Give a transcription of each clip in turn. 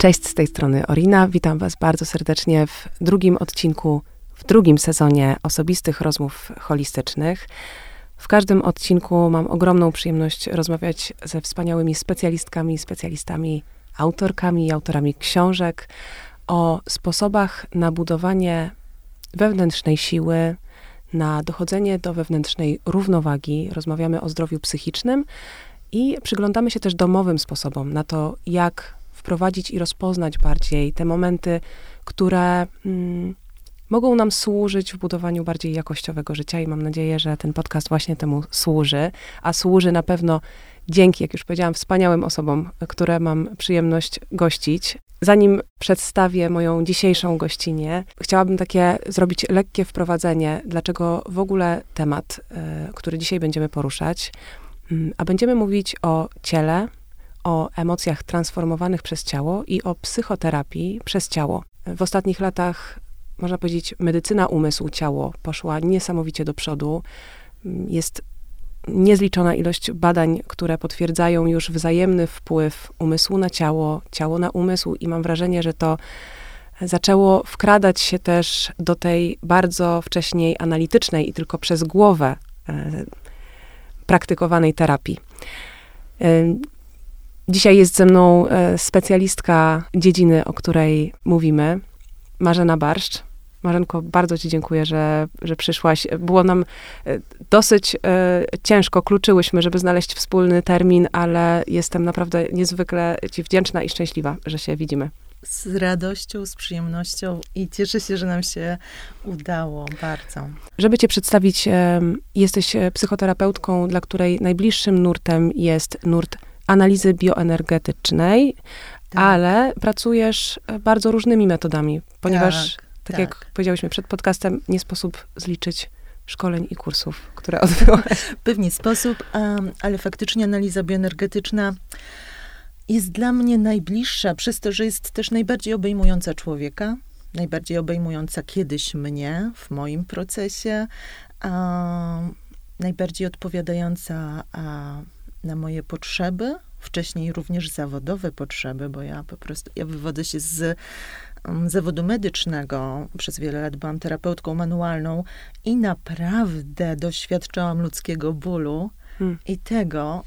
Cześć, z tej strony Orina. Witam Was bardzo serdecznie w drugim odcinku, w drugim sezonie osobistych rozmów holistycznych. W każdym odcinku mam ogromną przyjemność rozmawiać ze wspaniałymi specjalistkami, specjalistami, autorkami i autorami książek o sposobach na budowanie wewnętrznej siły, na dochodzenie do wewnętrznej równowagi. Rozmawiamy o zdrowiu psychicznym i przyglądamy się też domowym sposobom na to, jak wprowadzić i rozpoznać bardziej te momenty, które mm, mogą nam służyć w budowaniu bardziej jakościowego życia i mam nadzieję, że ten podcast właśnie temu służy, a służy na pewno dzięki, jak już powiedziałam, wspaniałym osobom, które mam przyjemność gościć. Zanim przedstawię moją dzisiejszą gościnię, chciałabym takie zrobić lekkie wprowadzenie, dlaczego w ogóle temat, y, który dzisiaj będziemy poruszać, y, a będziemy mówić o ciele, o emocjach transformowanych przez ciało i o psychoterapii przez ciało. W ostatnich latach, można powiedzieć, medycyna umysł-ciało poszła niesamowicie do przodu. Jest niezliczona ilość badań, które potwierdzają już wzajemny wpływ umysłu na ciało, ciało na umysł, i mam wrażenie, że to zaczęło wkradać się też do tej bardzo wcześniej analitycznej i tylko przez głowę e, praktykowanej terapii. Dzisiaj jest ze mną e, specjalistka dziedziny, o której mówimy, Marzena Barszcz. Marzenko, bardzo Ci dziękuję, że, że przyszłaś. Było nam e, dosyć e, ciężko, kluczyłyśmy, żeby znaleźć wspólny termin, ale jestem naprawdę niezwykle Ci wdzięczna i szczęśliwa, że się widzimy. Z radością, z przyjemnością i cieszę się, że nam się udało bardzo. Żeby Cię przedstawić, jesteś psychoterapeutką, dla której najbliższym nurtem jest nurt analizy bioenergetycznej, tak. ale pracujesz e, bardzo różnymi metodami, ponieważ, tak, tak, tak jak powiedziałyśmy przed podcastem, nie sposób zliczyć szkoleń i kursów, które odbyłaś. Pewnie sposób, um, ale faktycznie analiza bioenergetyczna jest dla mnie najbliższa, przez to, że jest też najbardziej obejmująca człowieka, najbardziej obejmująca kiedyś mnie w moim procesie, najbardziej odpowiadająca um, na moje potrzeby, wcześniej również zawodowe potrzeby, bo ja po prostu, ja wywodzę się z um, zawodu medycznego. Przez wiele lat byłam terapeutką manualną i naprawdę doświadczałam ludzkiego bólu hmm. i tego,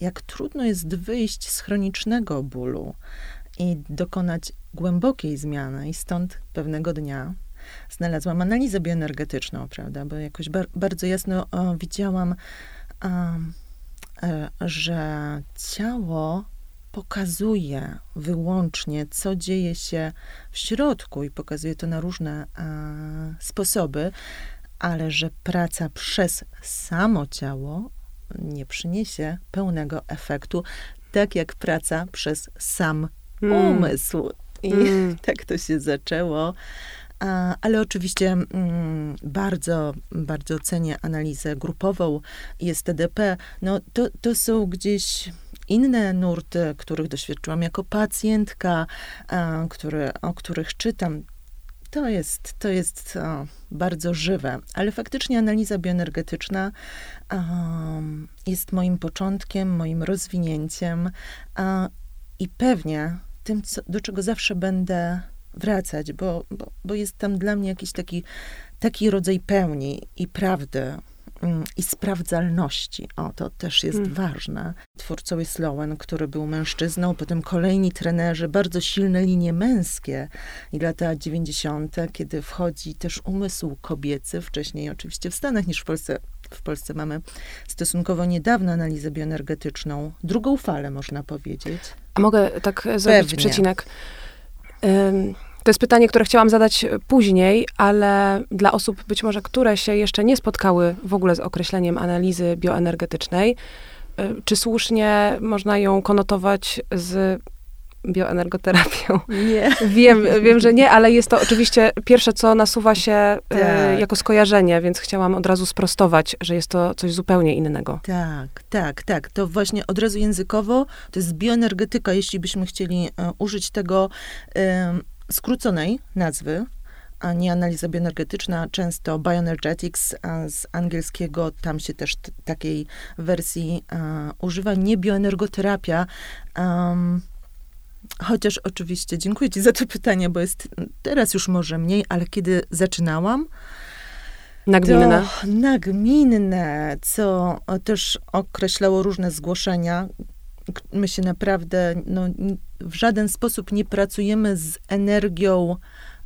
jak trudno jest wyjść z chronicznego bólu i dokonać głębokiej zmiany. I stąd pewnego dnia znalazłam analizę bioenergetyczną, prawda, bo jakoś bar bardzo jasno o, widziałam że ciało pokazuje wyłącznie, co dzieje się w środku i pokazuje to na różne e, sposoby, ale że praca przez samo ciało nie przyniesie pełnego efektu, tak jak praca przez sam hmm. umysł. I mm. tak to się zaczęło. Ale oczywiście mm, bardzo, bardzo cenię analizę grupową i STDP. No, to, to są gdzieś inne nurty, których doświadczyłam jako pacjentka, o których czytam. To jest, to jest o, bardzo żywe, ale faktycznie analiza bioenergetyczna jest moim początkiem, moim rozwinięciem i pewnie tym, co, do czego zawsze będę wracać, bo, bo, bo jest tam dla mnie jakiś taki, taki rodzaj pełni i prawdy mm, i sprawdzalności. O, to też jest hmm. ważne. Twórcą jest Lowen, który był mężczyzną, potem kolejni trenerzy, bardzo silne linie męskie i lata 90., kiedy wchodzi też umysł kobiecy, wcześniej oczywiście w Stanach niż w Polsce. W Polsce mamy stosunkowo niedawno analizę bioenergetyczną, drugą falę można powiedzieć. A mogę tak zrobić Pewnie. przecinek? To jest pytanie, które chciałam zadać później, ale dla osób być może, które się jeszcze nie spotkały w ogóle z określeniem analizy bioenergetycznej, y, czy słusznie można ją konotować z bioenergoterapią? Nie. Wiem, wiem, że nie, ale jest to oczywiście pierwsze, co nasuwa się y, tak. jako skojarzenie, więc chciałam od razu sprostować, że jest to coś zupełnie innego. Tak, tak, tak. To właśnie od razu językowo to jest bioenergetyka, jeśli byśmy chcieli e, użyć tego skróconej nazwy, a nie analiza bioenergetyczna, często bioenergetics z angielskiego, tam się też takiej wersji używa, nie bioenergoterapia. Um, chociaż oczywiście dziękuję Ci za to pytanie, bo jest teraz już może mniej, ale kiedy zaczynałam, Nagminne. to nagminne, co też określało różne zgłoszenia. My się naprawdę no, w żaden sposób nie pracujemy z energią,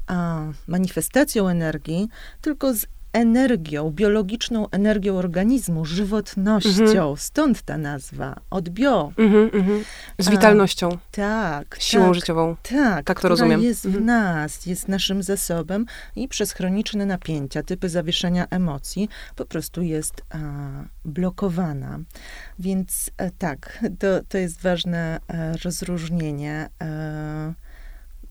a, manifestacją energii, tylko z energią, biologiczną energią organizmu, żywotnością. Mhm. Stąd ta nazwa, od bio. Mhm, mhm. Z A, witalnością, Tak, siłą tak. życiową. Tak, Tak to rozumiem. jest w Mhm. nas, jest naszym zasobem i przez chroniczne napięcia, typy zawieszenia emocji po prostu jest a, blokowana. Więc e, tak, to, to jest ważne e, rozróżnienie. E,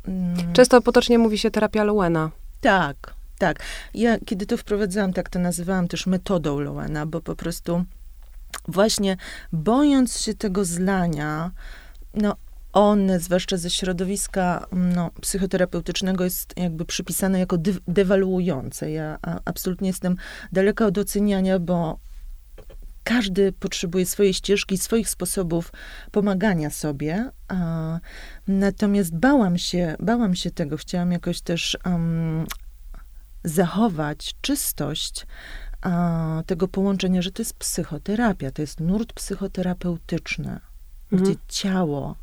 mm, Często potocznie mówi się terapia Lowena. tak, tak. Ja kiedy to wprowadzałam, tak to nazywałam też metodą Lowena, bo po prostu właśnie bojąc się tego zlania, no one, zwłaszcza ze środowiska no, psychoterapeutycznego, jest jakby przypisane jako dy- dewaluujące. Ja absolutnie jestem daleka od oceniania, bo każdy potrzebuje swojej ścieżki, swoich sposobów pomagania sobie. Natomiast bałam się, bałam się tego. Chciałam jakoś też um, zachować czystość a, tego połączenia, że to jest psychoterapia, to jest nurt psychoterapeutyczny, Mhm. gdzie ciało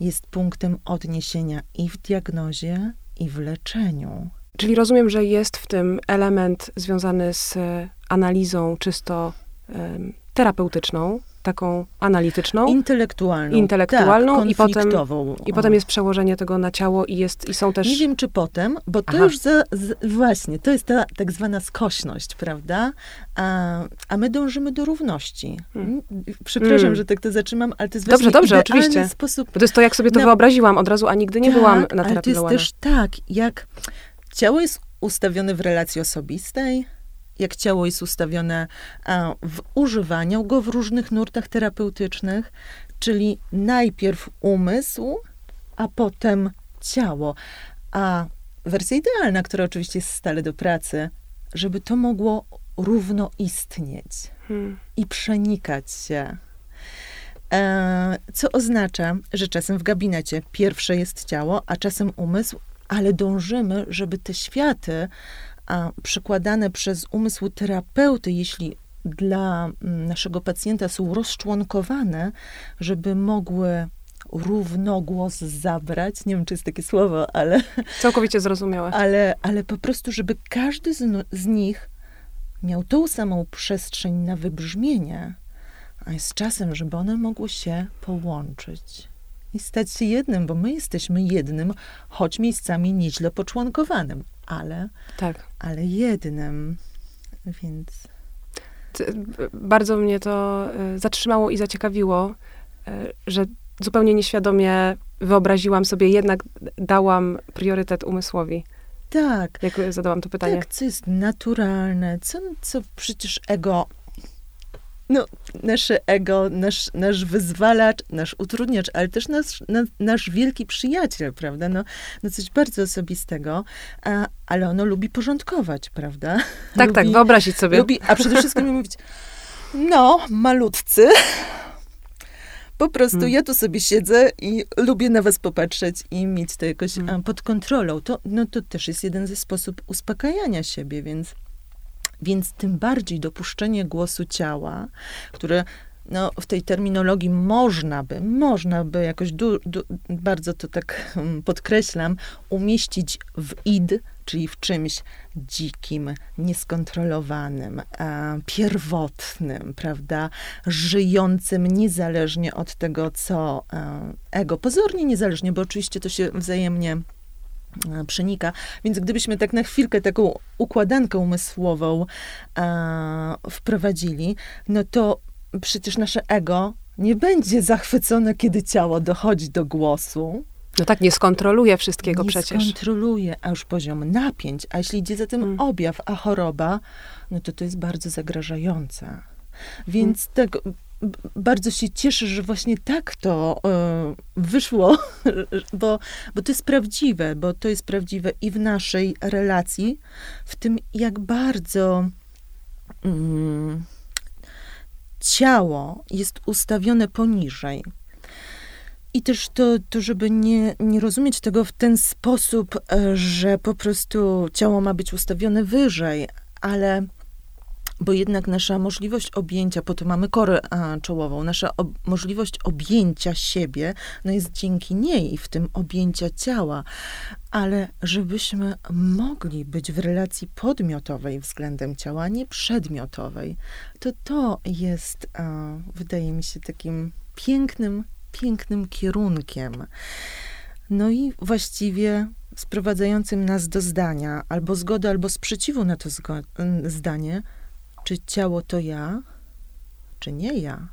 jest punktem odniesienia i w diagnozie, i w leczeniu. Czyli rozumiem, że jest w tym element związany z analizą czysto terapeutyczną, taką analityczną. Intelektualną. Intelektualną tak, i potem-. I potem jest przełożenie tego na ciało i, jest, i są też... Nie wiem, czy potem, bo to Aha. już za, z, właśnie, to jest ta tak zwana skośność, prawda? A, a my dążymy do równości. Mm. Przepraszam, Mm. że tak to zaczynam, ale to jest Dobrze, dobrze, oczywiście. sposób Bo to jest to, jak sobie to No. wyobraziłam od razu, a nigdy nie tak, byłam na ale to terapii jest też tak, jak ciało jest ustawione w relacji osobistej, jak ciało jest ustawione a, w używaniu go w różnych nurtach terapeutycznych, czyli najpierw umysł, a potem ciało. A wersja idealna, która oczywiście jest stale do pracy, żeby to mogło równo istnieć Hmm. i przenikać się. E, co oznacza, że czasem w gabinecie pierwsze jest ciało, a czasem umysł, ale dążymy, żeby te światy a, przykładane przez umysł terapeuty, jeśli dla mm, naszego pacjenta są rozczłonkowane, żeby mogły równogłos zabrać. Nie wiem, czy jest takie słowo, ale Całkowicie zrozumiałe. ale, ale po prostu, żeby każdy z, no- z nich miał tą samą przestrzeń na wybrzmienie, a jest czasem, żeby one mogły się połączyć i stać się jednym, bo my jesteśmy jednym, choć miejscami nieźle poczłonkowanym, ale, Tak. ale jednym. Więc Bardzo mnie to e, zatrzymało i zaciekawiło, e, że zupełnie nieświadomie wyobraziłam sobie, jednak dałam priorytet umysłowi, tak, jak zadałam to pytanie. tak, co jest naturalne, co, co przecież ego, no, nasze ego, nasz, nasz wyzwalacz, nasz utrudniacz, ale też nasz, na, nasz wielki przyjaciel, prawda? No, no coś bardzo osobistego, a, ale ono lubi porządkować, prawda? Tak, tak, lubi, wyobrazić sobie. lubi, a przede wszystkim mówić, no, malutcy, po prostu Hmm. ja tu sobie siedzę i lubię na was popatrzeć i mieć to jakoś Hmm. pod kontrolą. To, no, to też jest jeden ze sposób uspokajania siebie, więc, więc tym bardziej dopuszczenie głosu ciała, które no, w tej terminologii można by, można by jakoś du, du, bardzo to tak mm, podkreślam, umieścić w id, czyli w czymś dzikim, nieskontrolowanym, e, pierwotnym, prawda, żyjącym niezależnie od tego, co e, ego, pozornie niezależnie, bo oczywiście to się wzajemnie przenika. Więc gdybyśmy tak na chwilkę taką układankę umysłową e, wprowadzili, no to przecież nasze ego nie będzie zachwycone, kiedy ciało dochodzi do głosu. No tak, nie skontroluje wszystkiego nie przecież. skontroluje, a już poziom napięć, a jeśli idzie za tym Mm. objaw, a choroba, no to to jest bardzo zagrażające. Więc tak b- bardzo się cieszę, że właśnie tak to e, wyszło, bo, bo to jest prawdziwe, bo to jest prawdziwe i w naszej relacji, w tym jak bardzo mm, ciało jest ustawione poniżej. I też to, to żeby nie, nie rozumieć tego w ten sposób, e, że po prostu ciało ma być ustawione wyżej, ale bo jednak nasza możliwość objęcia, po to mamy korę a, czołową, nasza ob możliwość objęcia siebie, no jest dzięki niej, w tym objęcia ciała, ale żebyśmy mogli być w relacji podmiotowej względem ciała, nie przedmiotowej, to to jest, a, wydaje mi się, takim pięknym, pięknym kierunkiem. No i właściwie sprowadzającym nas do zdania, albo zgody, albo sprzeciwu na to zdanie, czy ciało to ja, czy nie ja?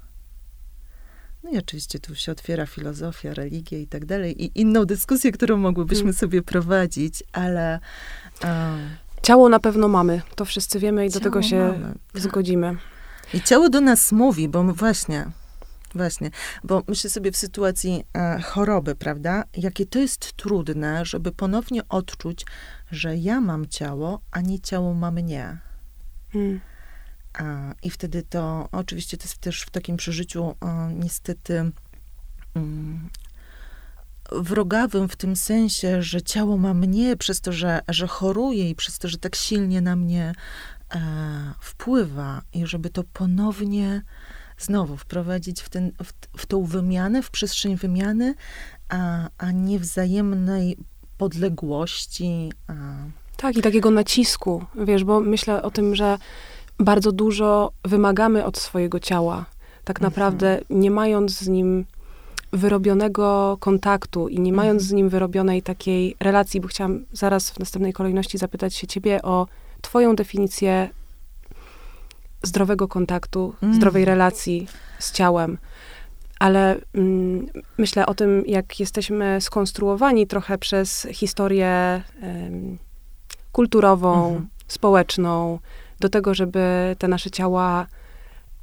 No i oczywiście tu się otwiera filozofia, religia i tak dalej, i inną dyskusję, którą mogłybyśmy hmm. sobie prowadzić, ale. Um, ciało na pewno mamy, to wszyscy wiemy i do tego się mamy, tak. zgodzimy. I ciało do nas mówi, bo właśnie, właśnie, bo myślę sobie w sytuacji e, choroby, prawda, jakie to jest trudne, żeby ponownie odczuć, że ja mam ciało, a nie ciało ma mnie. Hmm. I wtedy to, oczywiście to jest też w takim przeżyciu niestety mm, wrogawym w tym sensie, że ciało ma mnie przez to, że, że choruje i przez to, że tak silnie na mnie e, wpływa i żeby to ponownie znowu wprowadzić w, ten, w, w tą wymianę, w przestrzeń wymiany, a, a nie wzajemnej podległości. A... Tak, i takiego nacisku, wiesz, bo myślę o tym, że bardzo dużo wymagamy od swojego ciała. Tak mhm. naprawdę nie mając z nim wyrobionego kontaktu i nie mając mhm. z nim wyrobionej takiej relacji, bo chciałam zaraz w następnej kolejności zapytać się ciebie o twoją definicję zdrowego kontaktu, mm. zdrowej relacji z ciałem. Ale mm, myślę o tym, jak jesteśmy skonstruowani trochę przez historię kulturową, mm. społeczną, do tego, żeby te nasze ciała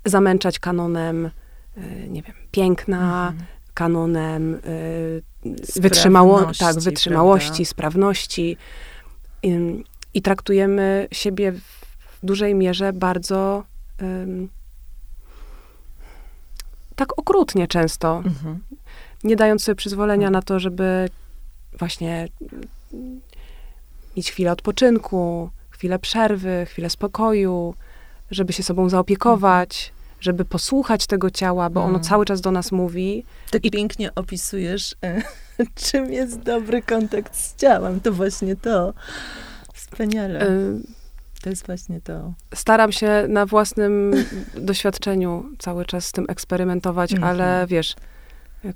zamęczać kanonem, y, nie wiem, piękna, mhm. kanonem y, wytrzymało, tak, wytrzymałości, prawda? sprawności. I, I, traktujemy siebie w dużej mierze bardzo tak okrutnie często, mhm. nie dając sobie przyzwolenia mhm. na to, żeby właśnie mieć chwilę odpoczynku, chwilę przerwy, chwilę spokoju, żeby się sobą zaopiekować, żeby posłuchać tego ciała, bo ono mm. cały czas do nas mówi. Tak I pięknie opisujesz, e, czym jest dobry kontakt z ciałem. To właśnie to. Wspaniale. Y to jest właśnie to. Staram się na własnym doświadczeniu cały czas z tym eksperymentować, -hmm. ale wiesz,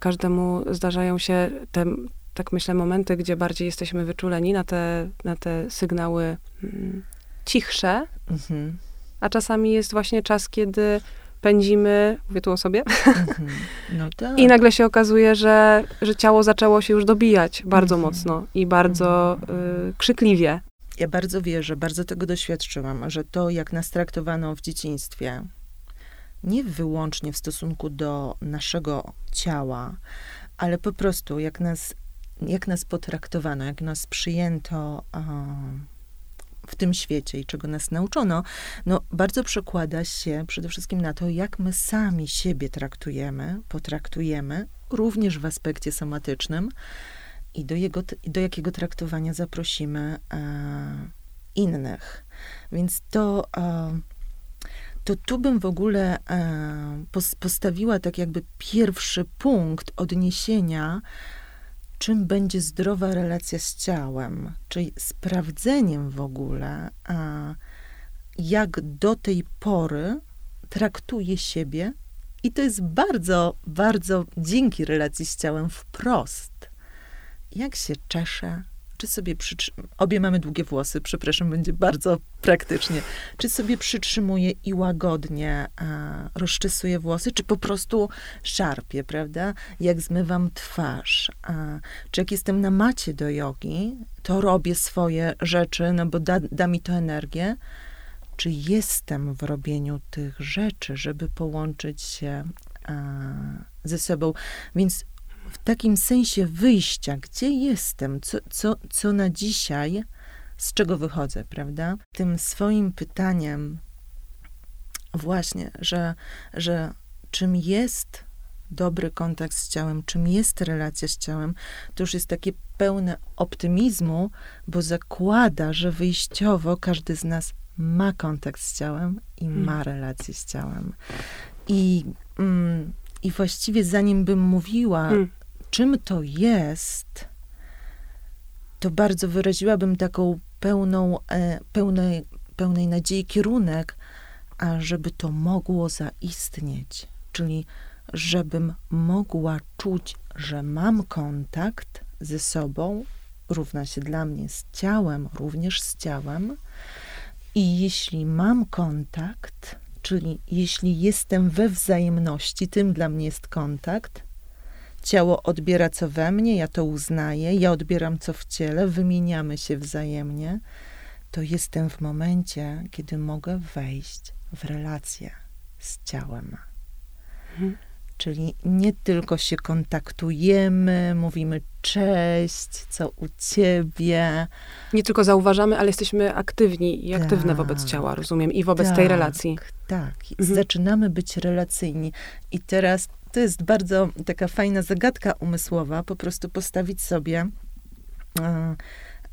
każdemu zdarzają się te tak myślę, momenty, gdzie bardziej jesteśmy wyczuleni na te, na te sygnały mm, cichsze, mhm. a czasami jest właśnie czas, kiedy pędzimy, mówię tu o sobie, mhm. no tak. i nagle się okazuje, że, że ciało zaczęło się już dobijać bardzo mhm. mocno i bardzo y, krzykliwie. Ja bardzo wierzę, bardzo tego doświadczyłam, że to, jak nas traktowano w dzieciństwie, nie wyłącznie w stosunku do naszego ciała, ale po prostu jak nas jak nas potraktowano, jak nas przyjęto w tym świecie i czego nas nauczono, no bardzo przekłada się przede wszystkim na to, jak my sami siebie traktujemy, potraktujemy, również w aspekcie somatycznym i do, jego, do jakiego traktowania zaprosimy e, innych. Więc to, e, to tu bym w ogóle e, postawiła tak jakby pierwszy punkt odniesienia czym będzie zdrowa relacja z ciałem, czyli sprawdzeniem w ogóle, a jak do tej pory traktuje siebie. I to jest bardzo, bardzo dzięki relacji z ciałem wprost. Jak się czeszę, czy sobie przytrzymuje, obie mamy długie włosy, przepraszam, będzie bardzo praktycznie, czy sobie przytrzymuję i łagodnie a, rozczesuję włosy, czy po prostu szarpię, prawda? Jak zmywam twarz, a, czy jak jestem na macie do jogi, to robię swoje rzeczy, no bo da, da mi to energię, czy jestem w robieniu tych rzeczy, żeby połączyć się a, ze sobą. Więc w takim sensie wyjścia, gdzie jestem, co, co, co na dzisiaj, z czego wychodzę, prawda? Tym swoim pytaniem, właśnie, że, że czym jest dobry kontakt z ciałem, czym jest relacja z ciałem, to już jest takie pełne optymizmu, bo zakłada, że wyjściowo każdy z nas ma kontakt z ciałem i Hmm. ma relację z ciałem. I, mm, I właściwie zanim bym mówiła, Mm. Czym to jest, to bardzo wyraziłabym taką pełną, e, pełnej, pełnej nadziei kierunek, a żeby to mogło zaistnieć, czyli żebym mogła czuć, że mam kontakt ze sobą, równa się dla mnie z ciałem, również z ciałem. I jeśli mam kontakt, czyli jeśli jestem we wzajemności, tym dla mnie jest kontakt, ciało odbiera co we mnie, ja to uznaję, ja odbieram co w ciele, wymieniamy się wzajemnie, to jestem w momencie, kiedy mogę wejść w relację z ciałem. Mhm. Czyli nie tylko się kontaktujemy, mówimy cześć, co u ciebie. Nie tylko zauważamy, ale jesteśmy aktywni i aktywne Tak. wobec ciała, rozumiem, i wobec tej Tak, relacji. Tak, Mhm. zaczynamy być relacyjni. I teraz to jest bardzo taka fajna zagadka umysłowa, po prostu postawić sobie e,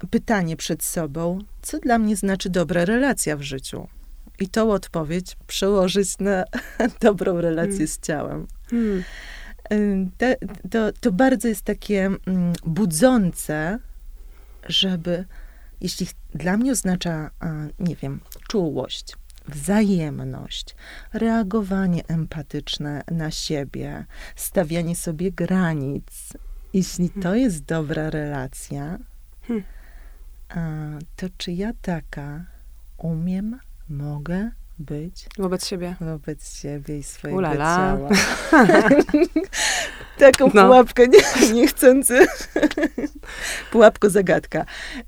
pytanie przed sobą, co dla mnie znaczy dobra relacja w życiu. I tą odpowiedź przełożyć na dobrą relację Mm. z ciałem. Hmm. Ym, Te, to, to bardzo jest takie mm, budzące, żeby, jeśli dla mnie oznacza, a, nie wiem, czułość, wzajemność, reagowanie empatyczne na siebie, stawianie sobie granic, jeśli to jest dobra relacja, Hmm. to czy ja taka umiem, mogę być Wobec siebie. wobec siebie i swojego Ulala. ciała. Taką No. pułapkę nie, niechcący. Pułapko zagadka.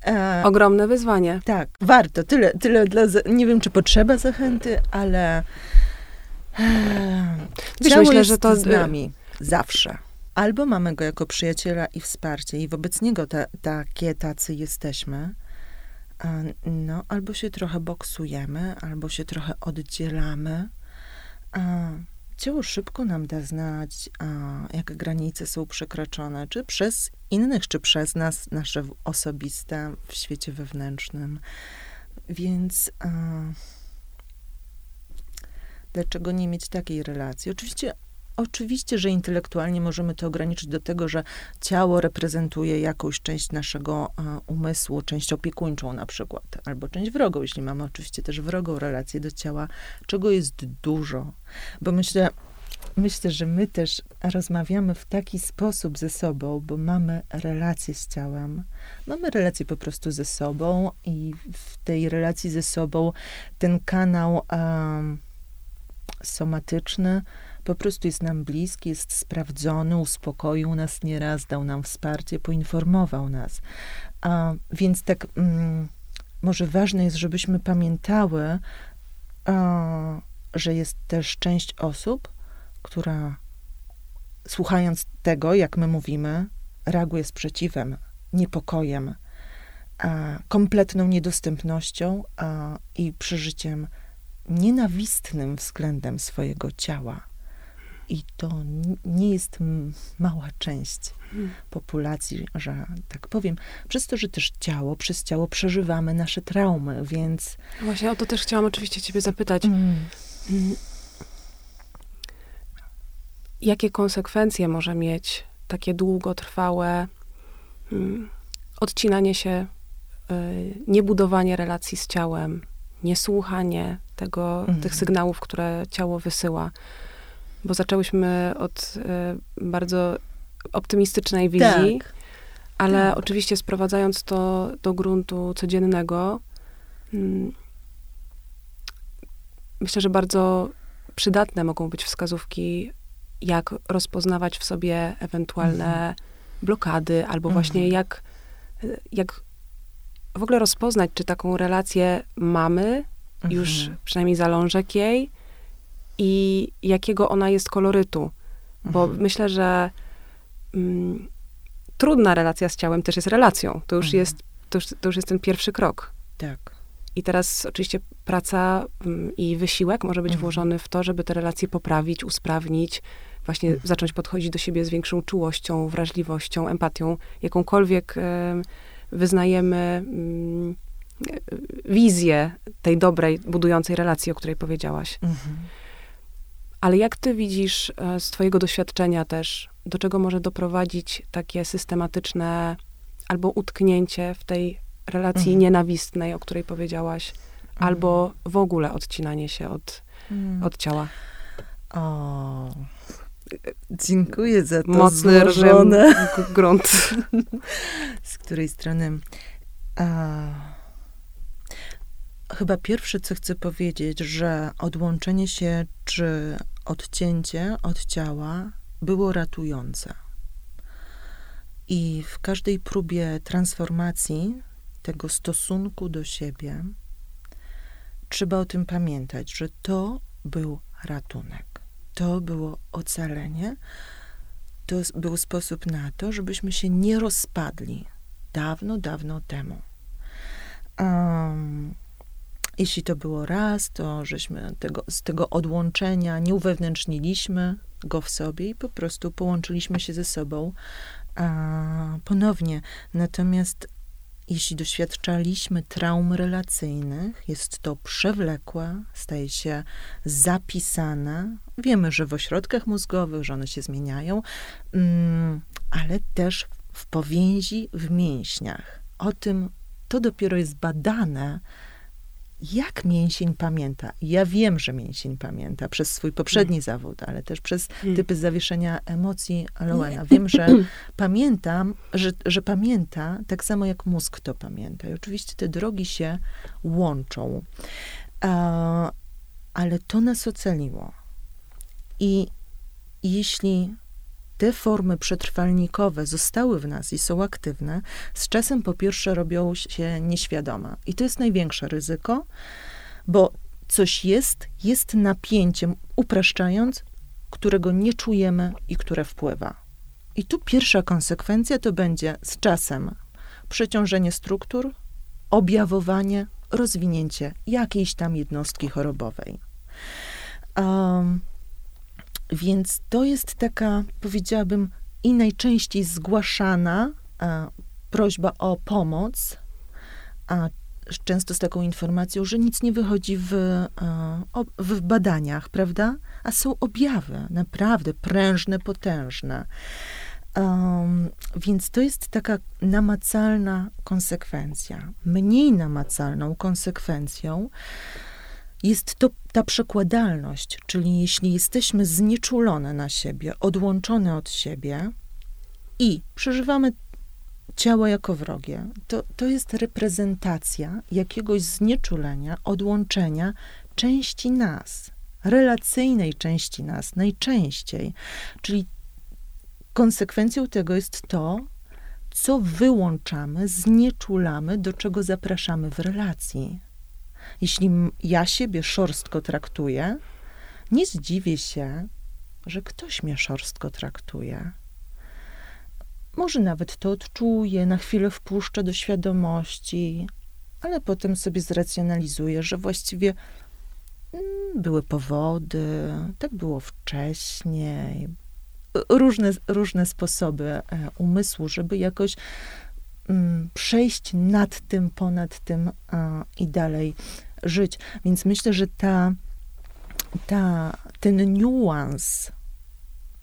E, Ogromne wyzwanie. tak, warto. Tyle, tyle dla, nie wiem, czy potrzeba zachęty, ale e, Wiesz, myślę, że to- z nami zawsze. Albo mamy go jako przyjaciela i wsparcie i wobec niego ta, takie, tacy jesteśmy, no, albo się trochę boksujemy, albo się trochę oddzielamy. Ciało szybko nam da znać, a, jak granice są przekroczone, czy przez innych, czy przez nas, nasze osobiste w świecie wewnętrznym. Więc dlaczego nie mieć takiej relacji? Oczywiście, oczywiście, że intelektualnie możemy to ograniczyć do tego, że ciało reprezentuje jakąś część naszego e, umysłu, część opiekuńczą na przykład, albo część wrogą, jeśli mamy oczywiście też wrogą relację do ciała, czego jest dużo. Bo myślę, myślę, że my też rozmawiamy w taki sposób ze sobą, bo mamy relację z ciałem. Mamy relację po prostu ze sobą i w tej relacji ze sobą ten kanał em, somatyczny po prostu jest nam bliski, jest sprawdzony, uspokoił nas nieraz, dał nam wsparcie, poinformował nas. A, więc tak mm, może ważne jest, żebyśmy pamiętały, a, że jest też część osób, która słuchając tego, jak my mówimy, reaguje sprzeciwem, niepokojem, a, kompletną niedostępnością a, i przeżyciem nienawistnym względem swojego ciała. I to nie jest mała część Hmm. populacji, że tak powiem, przez to, że też ciało, przez ciało przeżywamy nasze traumy, więc Właśnie o to też chciałam oczywiście ciebie zapytać. mm, Mm. Jakie konsekwencje może mieć takie długotrwałe mm, odcinanie się, y, niebudowanie relacji z ciałem, niesłuchanie tego, Mhm. tych sygnałów, które ciało wysyła? Bo zaczęłyśmy od y, bardzo optymistycznej wizji, tak, ale tak. oczywiście sprowadzając to do gruntu codziennego, mm, myślę, że bardzo przydatne mogą być wskazówki, jak rozpoznawać w sobie ewentualne Mhm. blokady, albo właśnie Mhm. jak, jak w ogóle rozpoznać, czy taką relację mamy, już Mhm. przynajmniej zalążek jej, i jakiego ona jest kolorytu. Bo Mhm. myślę, że mm, trudna relacja z ciałem też jest relacją. To już, Mhm. jest, to, już, to już jest ten pierwszy krok. tak. I teraz oczywiście praca mm, i wysiłek może być Mhm. włożony w to, żeby te relacje poprawić, usprawnić, właśnie mhm. zacząć podchodzić do siebie z większą czułością, wrażliwością, empatią, jakąkolwiek wyznajemy mm, wizję tej dobrej, budującej relacji, o której powiedziałaś. Mhm. Ale jak ty widzisz e, z twojego doświadczenia też, do czego może doprowadzić takie systematyczne albo utknięcie w tej relacji mhm. nienawistnej, o której powiedziałaś, mhm. albo w ogóle odcinanie się od, mhm. od ciała? O, dziękuję za to Mocny złożone. grunt. z której strony... A Chyba pierwsze, co chcę powiedzieć, że odłączenie się czy odcięcie od ciała było ratujące. I w każdej próbie transformacji tego stosunku do siebie trzeba o tym pamiętać, że to był ratunek, to było ocalenie, to był sposób na to, żebyśmy się nie rozpadli dawno, dawno temu. Um, jeśli to było raz, to żeśmy tego, z tego odłączenia nie uwewnętrzniliśmy go w sobie i po prostu połączyliśmy się ze sobą a, ponownie. Natomiast jeśli doświadczaliśmy traum relacyjnych, jest to przewlekłe, staje się zapisane. Wiemy, że w ośrodkach mózgowych, że one się zmieniają, mm, ale też w powięzi w mięśniach. O tym to dopiero jest badane jak mięsień pamięta. Ja wiem, że mięsień pamięta przez swój poprzedni mm. zawód, ale też przez mm. typy zawieszenia emocji Lowena. Wiem, że pamiętam, że, że pamięta tak samo jak mózg to pamięta. I oczywiście te drogi się łączą. ale to nas ocaliło. I jeśli te formy przetrwalnikowe zostały w nas i są aktywne, z czasem po pierwsze robią się nieświadome. I to jest największe ryzyko, bo coś jest, jest napięciem, upraszczając, którego nie czujemy i które wpływa. I tu pierwsza konsekwencja to będzie z czasem przeciążenie struktur, objawowanie, rozwinięcie jakiejś tam jednostki chorobowej. Um, więc to jest taka, powiedziałabym, i najczęściej zgłaszana a, prośba o pomoc, a często z taką informacją, że nic nie wychodzi w, a, w badaniach, prawda? A są objawy, naprawdę prężne, potężne. Um, więc to jest taka namacalna konsekwencja. Mniej namacalną konsekwencją jest to ta przekładalność, czyli jeśli jesteśmy znieczulone na siebie, odłączone od siebie i przeżywamy ciało jako wrogie, to, to jest reprezentacja jakiegoś znieczulenia, odłączenia części nas, relacyjnej części nas, najczęściej. Czyli konsekwencją tego jest to, co wyłączamy, znieczulamy, do czego zapraszamy w relacji. Jeśli ja siebie szorstko traktuję, nie zdziwię się, że ktoś mnie szorstko traktuje. Może nawet to odczuję, na chwilę wpuszczę do świadomości, ale potem sobie zracjonalizuję, że właściwie mm, były powody, tak było wcześniej. Różne, różne sposoby e, umysłu, żeby jakoś przejść nad tym, ponad tym i dalej żyć. Więc myślę, że ta, ta, ten niuans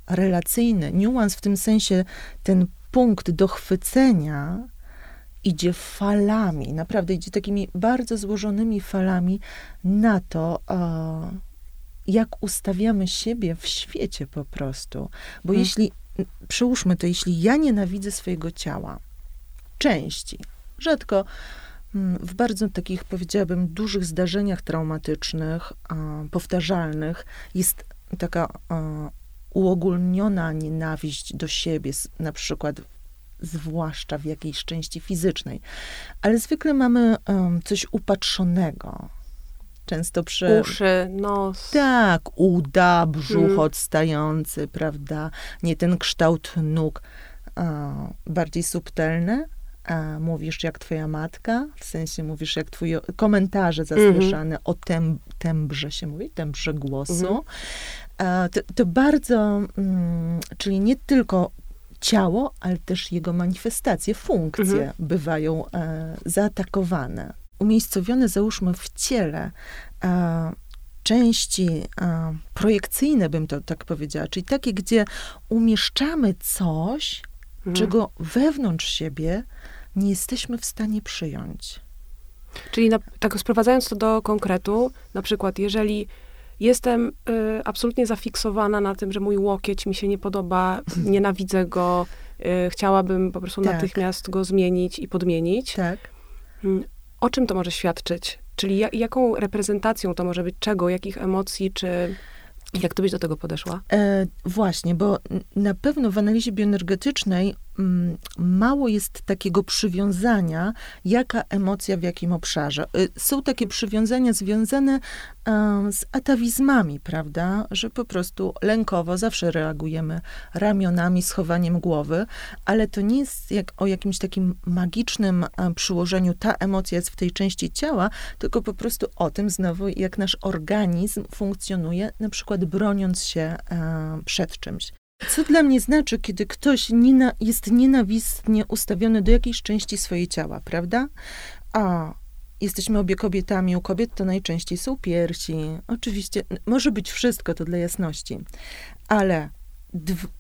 relacyjny, niuans w tym sensie, ten punkt dochwycenia idzie falami, naprawdę idzie takimi bardzo złożonymi falami na to, jak ustawiamy siebie w świecie po prostu. Bo hmm. jeśli, przyłóżmy to, jeśli ja nienawidzę swojego ciała, części, rzadko Mm, w bardzo takich, powiedziałabym, dużych zdarzeniach traumatycznych, powtarzalnych, jest taka uogólniona nienawiść do siebie, na przykład zwłaszcza w jakiejś części fizycznej. Ale zwykle mamy coś upatrzonego. Często przy... Uszy, nos. Tak, uda, brzuch hmm. odstający, prawda? Nie ten kształt nóg, bardziej subtelny, a mówisz jak twoja matka, w sensie mówisz jak twoje komentarze zasłyszane mm -hmm. o tem, tembrze się mówi, tembrze głosu. Mm E, to, to bardzo, mm, czyli nie tylko ciało, ale też jego manifestacje, funkcje mhm. bywają e, zaatakowane. Umiejscowione, załóżmy, w ciele e, części e, projekcyjne, bym to tak powiedziała, czyli takie, gdzie umieszczamy coś, mhm. czego wewnątrz siebie nie jesteśmy w stanie przyjąć. Czyli na, tak sprowadzając to do konkretu, na przykład jeżeli jestem y, absolutnie zafiksowana na tym, że mój łokieć mi się nie podoba, nienawidzę go, y, chciałabym po prostu tak. natychmiast go zmienić i podmienić. Tak. Y, o czym to może świadczyć? Czyli ja, jaką reprezentacją to może być czego, jakich emocji, czy jak to byś do tego podeszła? E, właśnie, bo na pewno w analizie bioenergetycznej mało jest takiego przywiązania, jaka emocja w jakim obszarze. Y, są takie przywiązania związane z atawizmami, prawda, że po prostu lękowo zawsze reagujemy ramionami, schowaniem głowy, ale to nie jest jak o jakimś takim magicznym przyłożeniu, ta emocja jest w tej części ciała, tylko po prostu o tym znowu, jak nasz organizm funkcjonuje, na przykład broniąc się przed czymś. Co dla mnie znaczy, kiedy ktoś jest nienawistnie ustawiony do jakiejś części swojej ciała, prawda? A jesteśmy obie kobietami, u kobiet to najczęściej są piersi. Oczywiście, może być wszystko, to dla jasności. Ale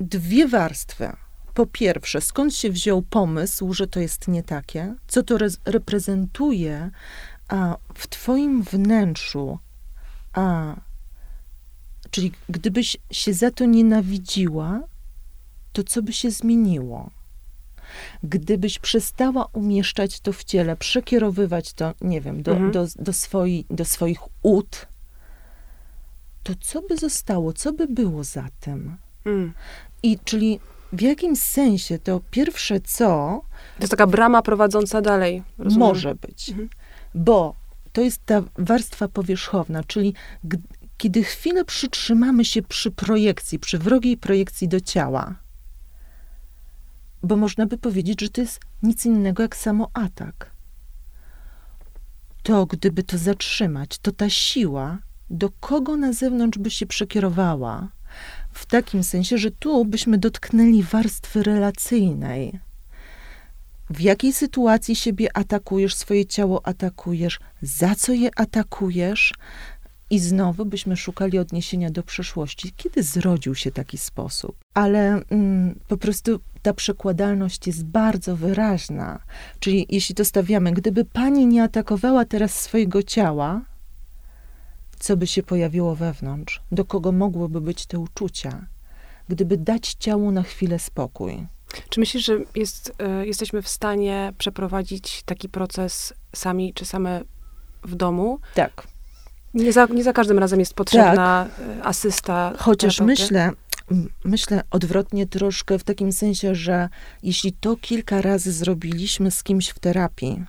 dwie warstwy. Po pierwsze, skąd się wziął pomysł, że to jest nie takie? Co to re reprezentuje a, w twoim wnętrzu? A Czyli gdybyś się za to nienawidziła, to co by się zmieniło? Gdybyś przestała umieszczać to w ciele, przekierowywać to, nie wiem, do, mhm. do, do, swoi, do swoich ud, to co by zostało? Co by było za tym? Mm. I czyli w jakimś sensie to pierwsze co. To jest taka brama prowadząca dalej. Rozumiem. Może być. Mhm. Bo to jest ta warstwa powierzchowna, czyli kiedy chwilę przytrzymamy się przy projekcji, przy wrogiej projekcji do ciała, bo można by powiedzieć, że to jest nic innego jak samoatak. To gdyby to zatrzymać, to ta siła, do kogo na zewnątrz by się przekierowała, w takim sensie, że tu byśmy dotknęli warstwy relacyjnej. W jakiej sytuacji siebie atakujesz, swoje ciało atakujesz, za co je atakujesz, i znowu byśmy szukali odniesienia do przeszłości, kiedy zrodził się taki sposób. Ale mm, po prostu ta przekładalność jest bardzo wyraźna. Czyli jeśli to stawiamy, gdyby pani nie atakowała teraz swojego ciała, co by się pojawiło wewnątrz? Do kogo mogłyby być te uczucia? Gdyby dać ciału na chwilę spokój. Czy myślisz, że jest, y, jesteśmy w stanie przeprowadzić taki proces sami czy same w domu? Tak. Nie za, nie za każdym razem jest potrzebna tak. E, asysta. Chociaż myślę, myślę odwrotnie troszkę w takim sensie, że jeśli to kilka razy zrobiliśmy z kimś w terapii,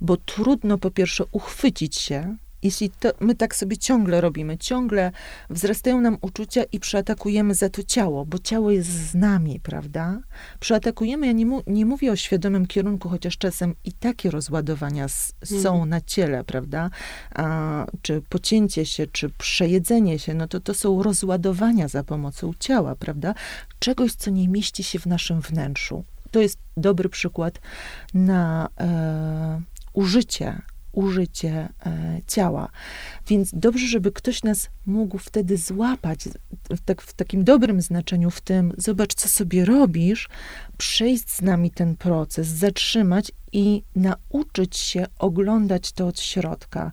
bo trudno po pierwsze uchwycić się, jeśli to, my tak sobie ciągle robimy, ciągle wzrastają nam uczucia i przeatakujemy za to ciało, bo ciało jest z nami, prawda? Przeatakujemy, ja nie, mu, nie mówię o świadomym kierunku, chociaż czasem i takie rozładowania s, są mhm. na ciele, prawda? A, czy pocięcie się, czy przejedzenie się, no to to są rozładowania za pomocą ciała, prawda? Czegoś, co nie mieści się w naszym wnętrzu. To jest dobry przykład na e, użycie użycie e, ciała. Więc dobrze, żeby ktoś nas mógł wtedy złapać w, tak, w takim dobrym znaczeniu, w tym, zobacz, co sobie robisz, przejść z nami ten proces, zatrzymać i nauczyć się oglądać to od środka.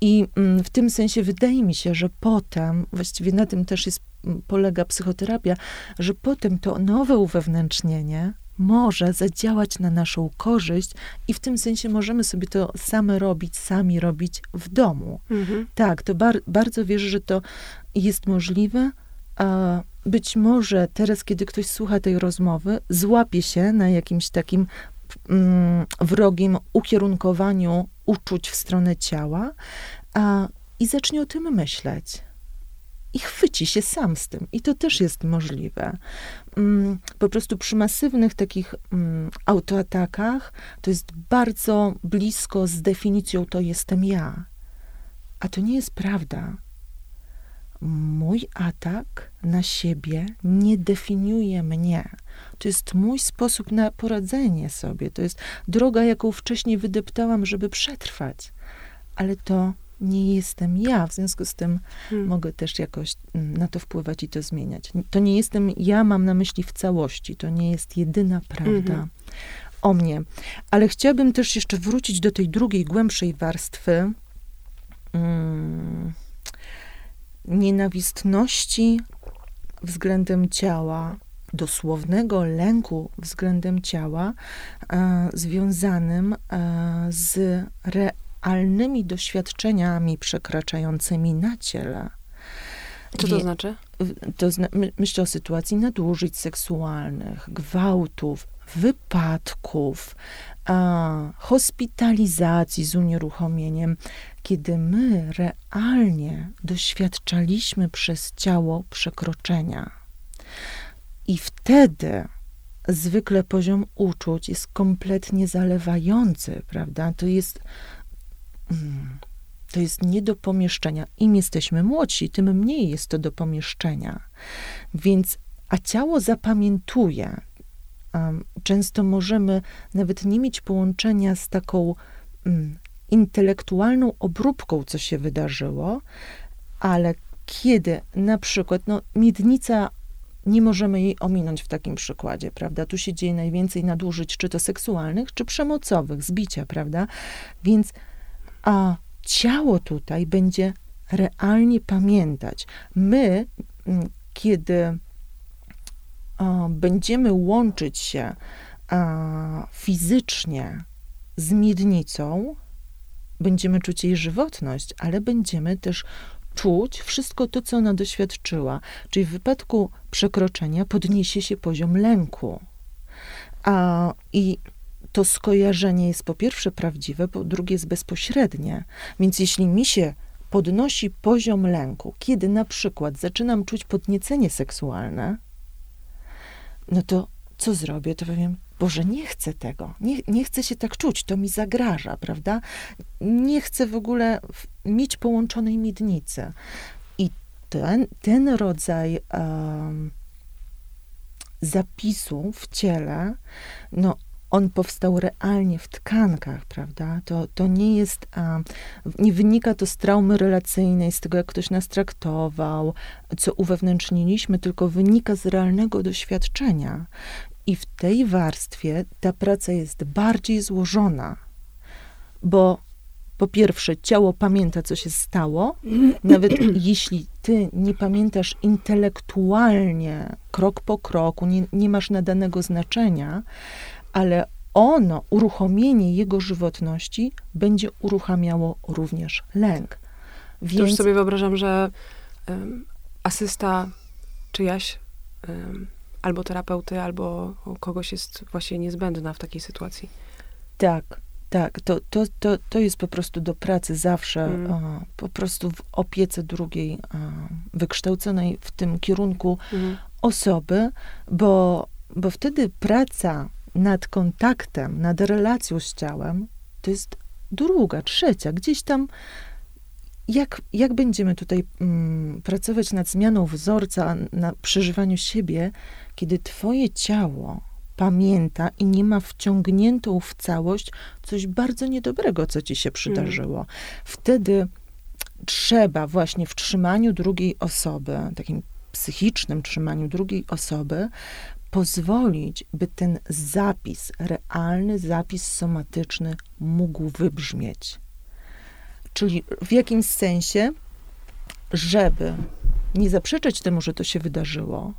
I mm, w tym sensie wydaje mi się, że potem, właściwie na tym też jest, polega psychoterapia, że potem to nowe uwewnętrznienie może zadziałać na naszą korzyść i w tym sensie możemy sobie to same robić, sami robić w domu. Mhm. Tak, to bar bardzo wierzę, że to jest możliwe. A być może teraz, kiedy ktoś słucha tej rozmowy, złapie się na jakimś takim mm, wrogim ukierunkowaniu uczuć w stronę ciała a, i zacznie o tym myśleć i chwyci się sam z tym. I to też jest możliwe. Mm, po prostu przy masywnych takich mm, autoatakach to jest bardzo blisko z definicją to jestem ja. A to nie jest prawda. mój atak na siebie nie definiuje mnie. To jest mój sposób na poradzenie sobie. To jest droga, jaką wcześniej wydeptałam, żeby przetrwać. Ale to nie jestem ja, w związku z tym hmm. mogę też jakoś mm, na to wpływać i to zmieniać. To nie jestem ja, mam na myśli w całości. To nie jest jedyna prawda hmm. o mnie. Ale chciałabym też jeszcze wrócić do tej drugiej, głębszej warstwy. Hmm nienawistności względem ciała, dosłownego lęku względem ciała, e, związanym e, z realnymi doświadczeniami przekraczającymi na ciele. Co to znaczy? To zna, my, myślę o sytuacji nadużyć seksualnych, gwałtów, wypadków, a, hospitalizacji z unieruchomieniem, kiedy my realnie doświadczaliśmy przez ciało przekroczenia. I wtedy zwykle poziom uczuć jest kompletnie zalewający, prawda? To jest. Mm, to jest nie do pomieszczenia. Im jesteśmy młodsi, tym mniej jest to do pomieszczenia. Więc, a ciało zapamiętuje. Często możemy nawet nie mieć połączenia z taką um, intelektualną obróbką, co się wydarzyło, ale kiedy na przykład, no, miednica nie możemy jej ominąć w takim przykładzie, prawda? Tu się dzieje najwięcej nadużyć, czy to seksualnych, czy przemocowych, zbicia, prawda? Więc a ciało tutaj będzie realnie pamiętać. My, mm, kiedy będziemy łączyć się fizycznie z miednicą, będziemy czuć jej żywotność, ale będziemy też czuć wszystko to, co ona doświadczyła. Czyli w wypadku przekroczenia podniesie się poziom lęku. A, I to skojarzenie jest po pierwsze prawdziwe, po drugie jest bezpośrednie. Więc jeśli mi się podnosi poziom lęku, kiedy na przykład zaczynam czuć podniecenie seksualne, no to co zrobię? To powiem, Boże, nie chcę tego, nie, nie chcę się tak czuć, to mi zagraża, prawda? Nie chcę w ogóle mieć połączonej miednicy. I ten, ten rodzaj um, zapisu w ciele, no on powstał realnie w tkankach, prawda? To, to nie jest, nie wynika to z traumy relacyjnej, z tego, jak ktoś nas traktował, co uwewnętrzniliśmy, tylko wynika z realnego doświadczenia. I w tej warstwie ta praca jest bardziej złożona, bo po pierwsze, ciało pamięta, co się stało, nawet jeśli ty nie pamiętasz intelektualnie, krok po kroku, nie, nie masz nadanego znaczenia, ale ono, uruchomienie jego żywotności będzie uruchamiało również lęk. Więc... To już sobie wyobrażam, że um, asysta czyjaś um, albo terapeuty, albo kogoś jest właśnie niezbędna w takiej sytuacji. Tak, tak. To, to, to, to jest po prostu do pracy zawsze, mm. a, po prostu w opiece drugiej, a, wykształconej w tym kierunku mm. osoby, bo, bo wtedy praca nad kontaktem, nad relacją z ciałem, to jest druga, trzecia, gdzieś tam jak, jak będziemy tutaj mm, pracować nad zmianą wzorca, na przeżywaniu siebie, kiedy twoje ciało pamięta i nie ma wciągniętą w całość coś bardzo niedobrego, co ci się przydarzyło. Mm. Wtedy trzeba właśnie w trzymaniu drugiej osoby, takim psychicznym trzymaniu drugiej osoby, pozwolić, by ten zapis, realny zapis somatyczny mógł wybrzmieć. Czyli w jakimś sensie, żeby nie zaprzeczać temu, że to się wydarzyło,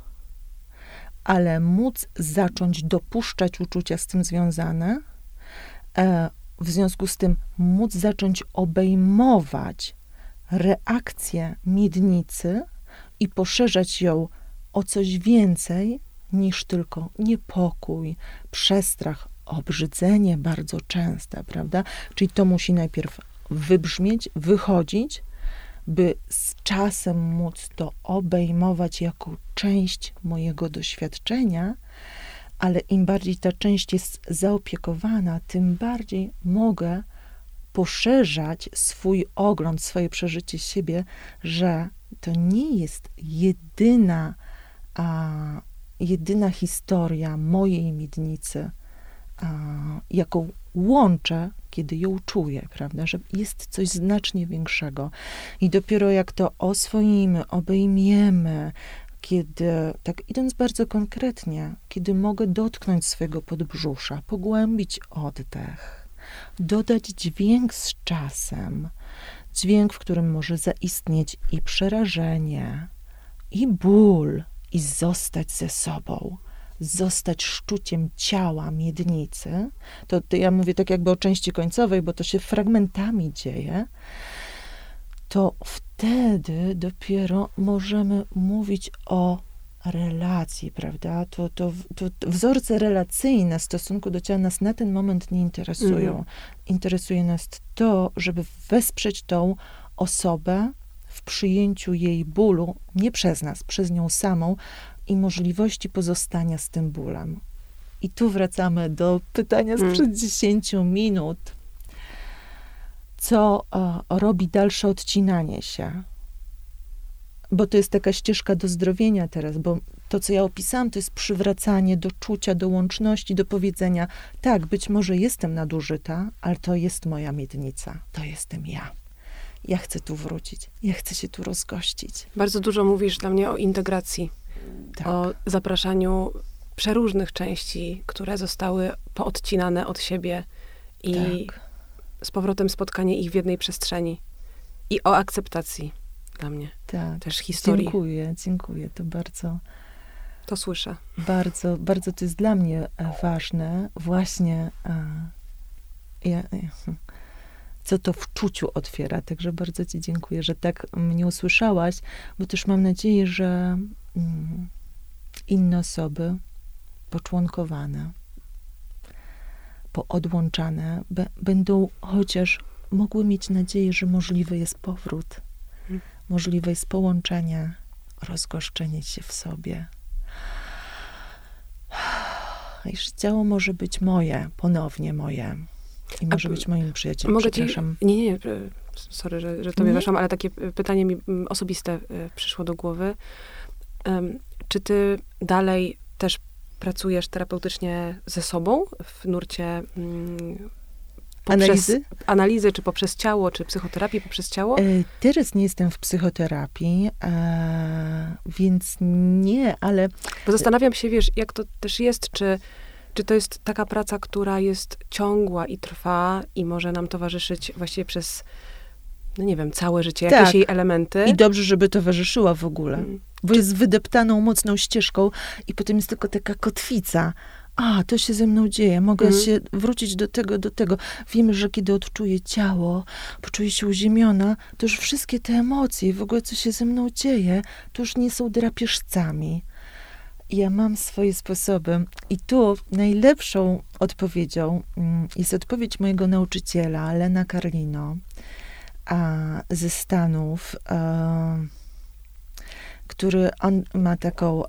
ale móc zacząć dopuszczać uczucia z tym związane, e, w związku z tym móc zacząć obejmować reakcję miednicy i poszerzać ją o coś więcej niż tylko niepokój, przestrach, obrzydzenie bardzo częste, prawda? Czyli to musi najpierw wybrzmieć, wychodzić, by z czasem móc to obejmować jako część mojego doświadczenia, ale im bardziej ta część jest zaopiekowana, tym bardziej mogę poszerzać swój ogląd, swoje przeżycie siebie, że to nie jest jedyna, a, jedyna historia mojej miednicy, jaką łączę, kiedy ją czuję, prawda, że jest coś znacznie większego. I dopiero jak to oswoimy, obejmiemy, kiedy, tak idąc bardzo konkretnie, kiedy mogę dotknąć swojego podbrzusza, pogłębić oddech, dodać dźwięk z czasem, dźwięk, w którym może zaistnieć i przerażenie, i ból, i zostać ze sobą, zostać szczuciem ciała miednicy, to, to ja mówię tak jakby o części końcowej, bo to się fragmentami dzieje, to wtedy dopiero możemy mówić o relacji, prawda? To, to, to, wzorce relacyjne w stosunku do ciała nas na ten moment nie interesują. Mhm. Interesuje nas to, żeby wesprzeć tą osobę w przyjęciu jej bólu, nie przez nas, przez nią samą i możliwości pozostania z tym bólem. I tu wracamy do pytania sprzed mm. 10 minut. Co o, e, robi dalsze odcinanie się? Bo to jest taka ścieżka do zdrowienia teraz, bo to, co ja opisałam, to jest przywracanie do czucia, do łączności, do powiedzenia: tak, być może jestem nadużyta, ale to jest moja miednica, to jestem ja. Ja chcę tu wrócić, ja chcę się tu rozgościć. Bardzo dużo mówisz dla mnie o integracji, tak. o zapraszaniu przeróżnych części, które zostały poodcinane od siebie i tak. z powrotem spotkanie ich w jednej przestrzeni. I o akceptacji dla mnie. Tak. Też historii. Dziękuję, dziękuję. To bardzo. To słyszę. Bardzo, bardzo to jest dla mnie e, ważne. Właśnie. E, ja, co to w czuciu otwiera. Także bardzo Ci dziękuję, że tak mnie usłyszałaś, bo też mam nadzieję, że mm, inne osoby poczłonkowane, poodłączane, będą chociaż mogły mieć nadzieję, że możliwy jest powrót, hmm. możliwe jest połączenie, rozgoszczenie się w sobie. I ciało może być moje, ponownie moje. I może A, być moim przyjacielem. Mogę Przepraszam. Ci, nie, nie, sorry, że, że tobie weszłam, ale takie pytanie mi osobiste e, przyszło do głowy. Um, czy ty dalej też pracujesz terapeutycznie ze sobą w nurcie mm, analizy? Analizy, czy poprzez ciało, czy psychoterapii poprzez ciało? E, teraz nie jestem w psychoterapii, e, więc nie, ale... Bo zastanawiam się, wiesz, jak to też jest, czy, czy to jest taka praca, która jest ciągła i trwa i może nam towarzyszyć właściwie przez no nie wiem, całe życie, jakieś tak. jej elementy. I dobrze, żeby towarzyszyła w ogóle. Hmm. Bo jest wydeptaną, mocną ścieżką i potem jest tylko taka kotwica. A, to się ze mną dzieje, mogę hmm. się wrócić do tego, do tego. Wiemy, że kiedy odczuję ciało, poczuję się uziemiona, to już wszystkie te emocje, w ogóle co się ze mną dzieje, to już nie są drapieżcami. Ja mam swoje sposoby. I tu najlepszą odpowiedzią mm, jest odpowiedź mojego nauczyciela, Lena Carlino ze Stanów, który on ma taką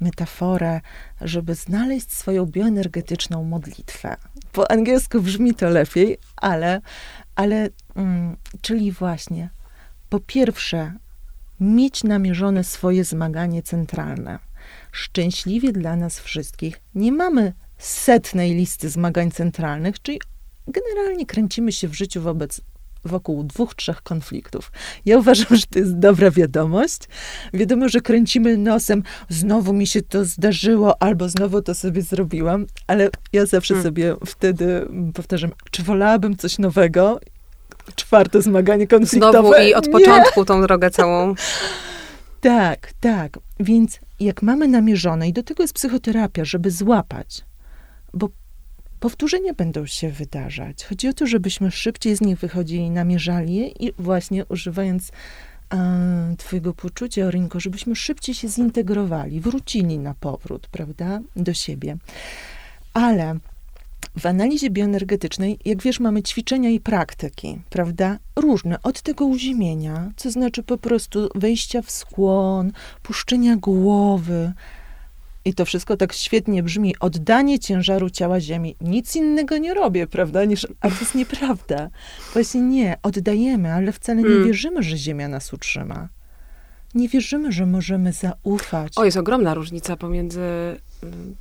metaforę, żeby znaleźć swoją bioenergetyczną modlitwę. Po angielsku brzmi to lepiej, ale, ale mm, czyli właśnie po pierwsze mieć namierzone swoje zmaganie centralne. Szczęśliwie dla nas wszystkich nie mamy setnej listy zmagań centralnych, czyli generalnie kręcimy się w życiu wobec wokół dwóch, trzech konfliktów. Ja uważam, że to jest dobra wiadomość. Wiadomo, że kręcimy nosem, znowu mi się to zdarzyło, albo znowu to sobie zrobiłam, ale ja zawsze hmm. sobie wtedy powtarzam, czy wolałabym coś nowego? Czwarte zmaganie konfliktowe. Znowu i od początku Nie. tą drogę całą. Tak, tak. Więc jak mamy namierzone, i do tego jest psychoterapia, żeby złapać, bo powtórzenia będą się wydarzać. Chodzi o to, żebyśmy szybciej z nich wychodzili, namierzali je i właśnie używając twojego poczucia, Orinko, żebyśmy szybciej się zintegrowali, wrócili na powrót, prawda, do siebie. Ale w analizie bioenergetycznej, jak wiesz, mamy ćwiczenia i praktyki, prawda? Różne, od tego uziemienia, co znaczy po prostu wejścia w skłon, puszczenia głowy, i to wszystko tak świetnie brzmi, oddanie ciężaru ciała ziemi. Nic innego nie robię, prawda, niż, a to jest nieprawda. Właśnie nie, oddajemy, ale wcale nie hmm. wierzymy, że ziemia nas utrzyma. nie wierzymy, że możemy zaufać. O, jest ogromna różnica pomiędzy mm,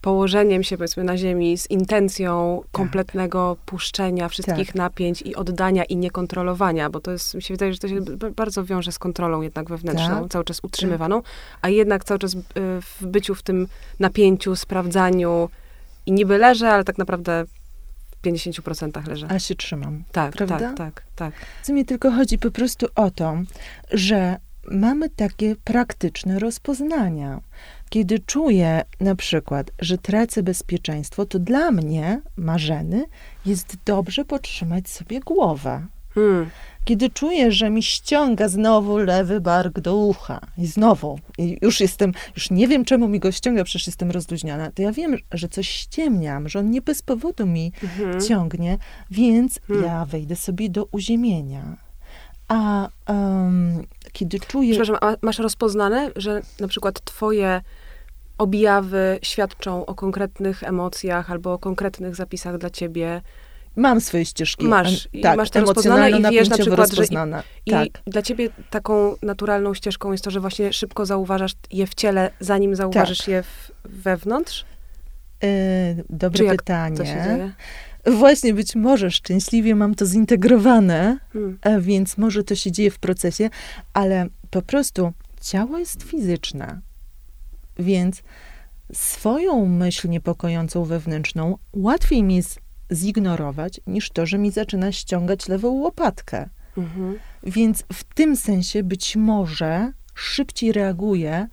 położeniem się, powiedzmy, na ziemi z intencją Tak. kompletnego puszczenia wszystkich napięć i oddania i niekontrolowania, bo to jest, mi się wydaje, że to się bardzo wiąże z kontrolą jednak wewnętrzną, Tak. cały czas utrzymywaną, a jednak cały czas y, w byciu w tym napięciu, sprawdzaniu i niby leżę, ale tak naprawdę w 50% leżę. A się trzymam. tak, prawda? tak, tak, tak. Co mi tylko chodzi po prostu o to, że mamy takie praktyczne rozpoznania. Kiedy czuję na przykład, że tracę bezpieczeństwo, to dla mnie, Marzeny, jest dobrze podtrzymać sobie głowę. Hmm. Kiedy czuję, że mi ściąga znowu lewy bark do ucha i znowu, i już jestem, już nie wiem czemu mi go ściąga, przecież jestem rozluźniona, to ja wiem, że coś ściemniam, że on nie bez powodu mi Mhm. ciągnie, więc Hmm. ja wejdę sobie do uziemienia. A em, kiedy czuję, Przepraszam, a masz rozpoznane, że na przykład twoje objawy świadczą o konkretnych emocjach albo o konkretnych zapisach dla ciebie mam swoje ścieżki, Masz, tak, masz to rozpoznane i wiesz na przykład, że i- rozpoznane. i tak. dla ciebie taką naturalną ścieżką jest to, że właśnie szybko zauważasz je w ciele, zanim zauważysz Tak. je w, wewnątrz? Y, dobre pytanie. Właśnie być może szczęśliwie mam to zintegrowane, Hmm. e, więc może to się dzieje w procesie, ale po prostu ciało jest fizyczne, więc swoją myśl niepokojącą wewnętrzną łatwiej mi jest zignorować, niż to, że mi zaczyna ściągać lewą łopatkę. Mhm. Więc w tym sensie być może szybciej reaguję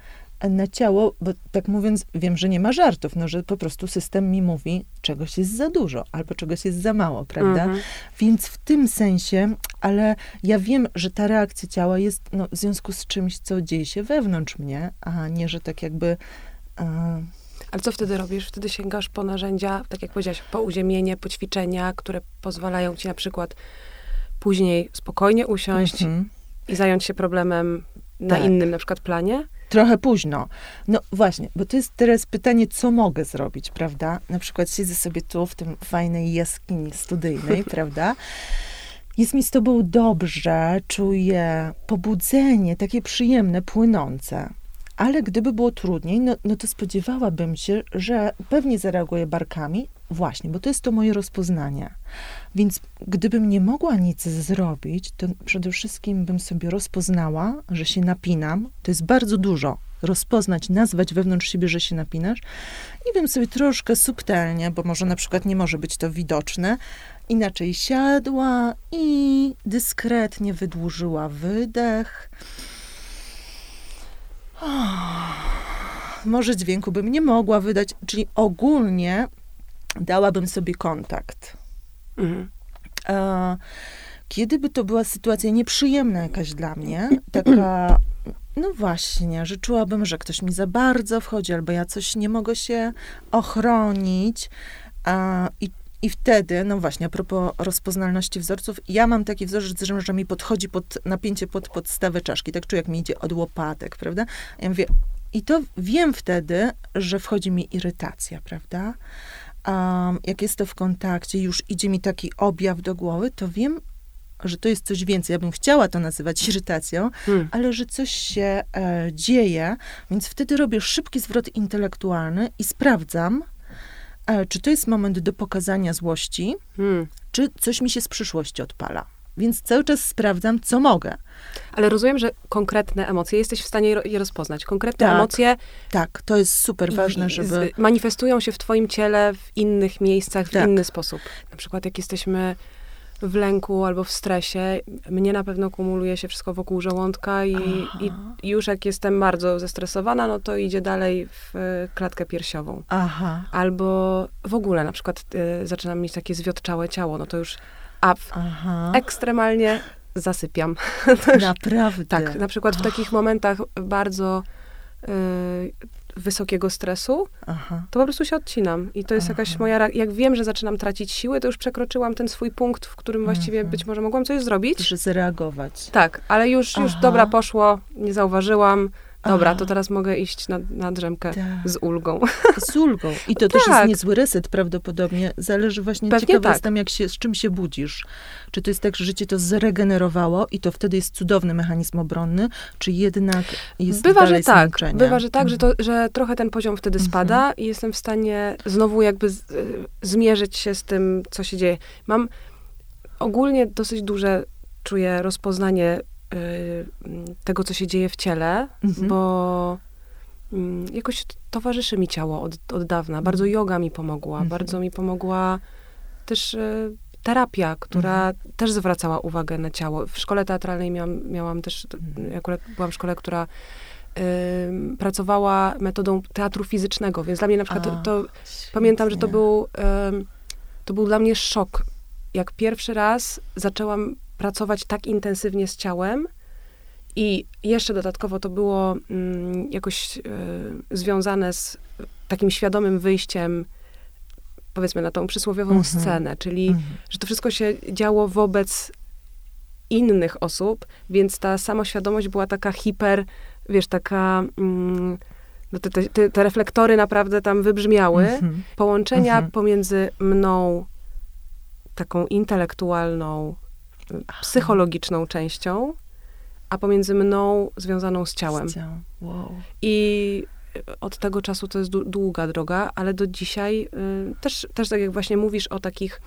na ciało, bo tak mówiąc, wiem, że nie ma żartów, no, że po prostu system mi mówi, czegoś jest za dużo albo czegoś jest za mało, prawda? Mhm. Więc w tym sensie, ale ja wiem, że ta reakcja ciała jest no, w związku z czymś, co dzieje się wewnątrz mnie, a nie, że tak jakby. e, Ale co wtedy robisz? Wtedy sięgasz po narzędzia, tak jak powiedziałaś, po uziemienie, po ćwiczenia, które pozwalają ci na przykład później spokojnie usiąść mhm. i zająć się problemem na Tak. innym na przykład planie? Trochę późno. No właśnie, bo to jest teraz pytanie, co mogę zrobić, prawda? Na przykład siedzę sobie tu w tym fajnej jaskini studyjnej, prawda? Jest mi z tobą dobrze, czuję pobudzenie, takie przyjemne, płynące. Ale gdyby było trudniej, no, no to spodziewałabym się, że pewnie zareaguję barkami, właśnie, bo to jest to moje rozpoznanie. Więc gdybym nie mogła nic zrobić, to przede wszystkim bym sobie rozpoznała, że się napinam. To jest bardzo dużo. Rozpoznać, nazwać wewnątrz siebie, że się napinasz. I bym sobie troszkę subtelnie, bo może na przykład nie może być to widoczne, inaczej siadła i dyskretnie wydłużyła wydech. Może dźwięku bym nie mogła wydać, czyli ogólnie dałabym sobie kontakt. Mhm. E, Kiedy by to była sytuacja nieprzyjemna jakaś dla mnie, taka, no właśnie, że czułabym, że ktoś mi za bardzo wchodzi, albo ja coś nie mogę się ochronić. I, I wtedy, no właśnie, a propos rozpoznalności wzorców, ja mam taki wzorzec, że, że mi podchodzi pod napięcie pod podstawę czaszki, tak czuję, jak mi idzie od łopatek, prawda? Ja mówię, i to wiem wtedy, że wchodzi mi irytacja, prawda? Um, jak jest to w kontakcie, już idzie mi taki objaw do głowy, to wiem, że to jest coś więcej. Ja bym chciała to nazywać irytacją, Hmm. ale że coś się e, dzieje, więc wtedy robię szybki zwrot intelektualny i sprawdzam, czy to jest moment do pokazania złości, Hmm. czy coś mi się z przyszłości odpala. Więc cały czas sprawdzam, co mogę. Ale rozumiem, że konkretne emocje, jesteś w stanie je ro- je rozpoznać. Konkretne Tak, emocje Tak, to jest super ważne, żeby... manifestują się w twoim ciele w innych miejscach, w Tak. inny sposób. Na przykład jak jesteśmy w lęku albo w stresie, mnie na pewno kumuluje się wszystko wokół żołądka i, i już jak jestem bardzo zestresowana, no to idzie dalej w e, klatkę piersiową. Aha, Albo w ogóle na przykład e, zaczynam mieć takie zwiotczałe ciało, no to już w, aha, ekstremalnie zasypiam. Naprawdę. tak, na przykład w takich momentach bardzo y, wysokiego stresu, Aha. to po prostu się odcinam. I to jest jakaś Aha. moja, ra- jak wiem, że zaczynam tracić siły, to już przekroczyłam ten swój punkt, w którym właściwie Mhm. być może mogłam coś zrobić. Muszę zareagować. Tak, ale już, już Aha. dobra, poszło, nie zauważyłam, dobra, to teraz mogę iść na, na drzemkę Tak. z ulgą. Z ulgą. I to też jest Tak. niezły reset prawdopodobnie. Zależy właśnie, Pewnie ciekawa tak. jestem, jak się, z czym się budzisz. Czy to jest tak, że życie to zregenerowało i to wtedy jest cudowny mechanizm obronny, czy jednak jest Bywa, że tak. Bywa, że tak, że, Mhm. to, że trochę ten poziom wtedy Mhm. spada i jestem w stanie znowu jakby z, y, zmierzyć się z tym, co się dzieje. Mam ogólnie dosyć duże, czuję rozpoznanie tego, co się dzieje w ciele, Mhm. bo mm, jakoś towarzyszy mi ciało od, od dawna. Bardzo yoga mi pomogła, Mhm. bardzo mi pomogła też y, terapia, która też zwracała uwagę na ciało. W szkole teatralnej miałam, miałam też, Mhm. akurat byłam w szkole, która pracowała metodą teatru fizycznego, więc dla mnie na przykład to, A, to pamiętam, że to był, to był dla mnie szok. Jak pierwszy raz zaczęłam pracować tak intensywnie z ciałem i jeszcze dodatkowo to było mm, jakoś y, związane z takim świadomym wyjściem powiedzmy na tą przysłowiową Mhm. scenę, czyli Mhm. że to wszystko się działo wobec innych osób, więc ta samoświadomość była taka hiper, wiesz, taka... Mm, no te, te, te reflektory naprawdę tam wybrzmiały. Mhm. Połączenia Mhm. pomiędzy mną, taką intelektualną, psychologiczną częścią, a pomiędzy mną związaną z ciałem. Chciał. Wow. I od tego czasu to jest dłu- długa droga, ale do dzisiaj y, też, też tak jak właśnie mówisz o takich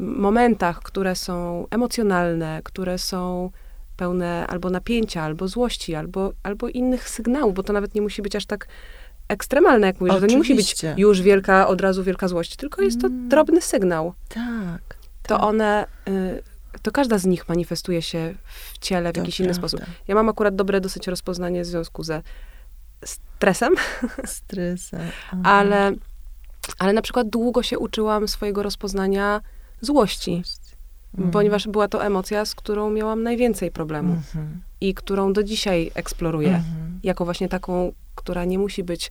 momentach, które są emocjonalne, które są pełne albo napięcia, albo złości, albo, albo innych sygnałów, bo to nawet nie musi być aż tak ekstremalne, jak mówisz, że to nie musi być Oczywiście. już wielka, od razu wielka złość, tylko jest to Mm. drobny sygnał. Tak. To tak. one, y, to każda z nich manifestuje się w ciele w To jakiś inny prawda. sposób. Ja mam akurat dobre dosyć rozpoznanie w związku ze stresem, Stresem. Ale, ale na przykład długo się uczyłam swojego rozpoznania złości, Mhm. ponieważ była to emocja, z którą miałam najwięcej problemu Mhm. i którą do dzisiaj eksploruję. Mhm. Jako właśnie taką, która nie musi być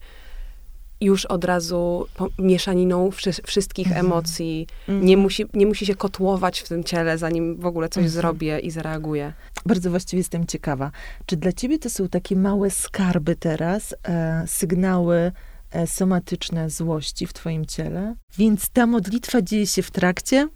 już od razu mieszaniną wszy- wszystkich Mhm. emocji. Mhm. Nie, musi, nie musi się kotłować w tym ciele, zanim w ogóle coś Mhm. zrobię i zareaguję. Bardzo właściwie jestem ciekawa. Czy dla ciebie to są takie małe skarby teraz, e, sygnały e, somatyczne złości w twoim ciele? Więc ta modlitwa dzieje się w trakcie?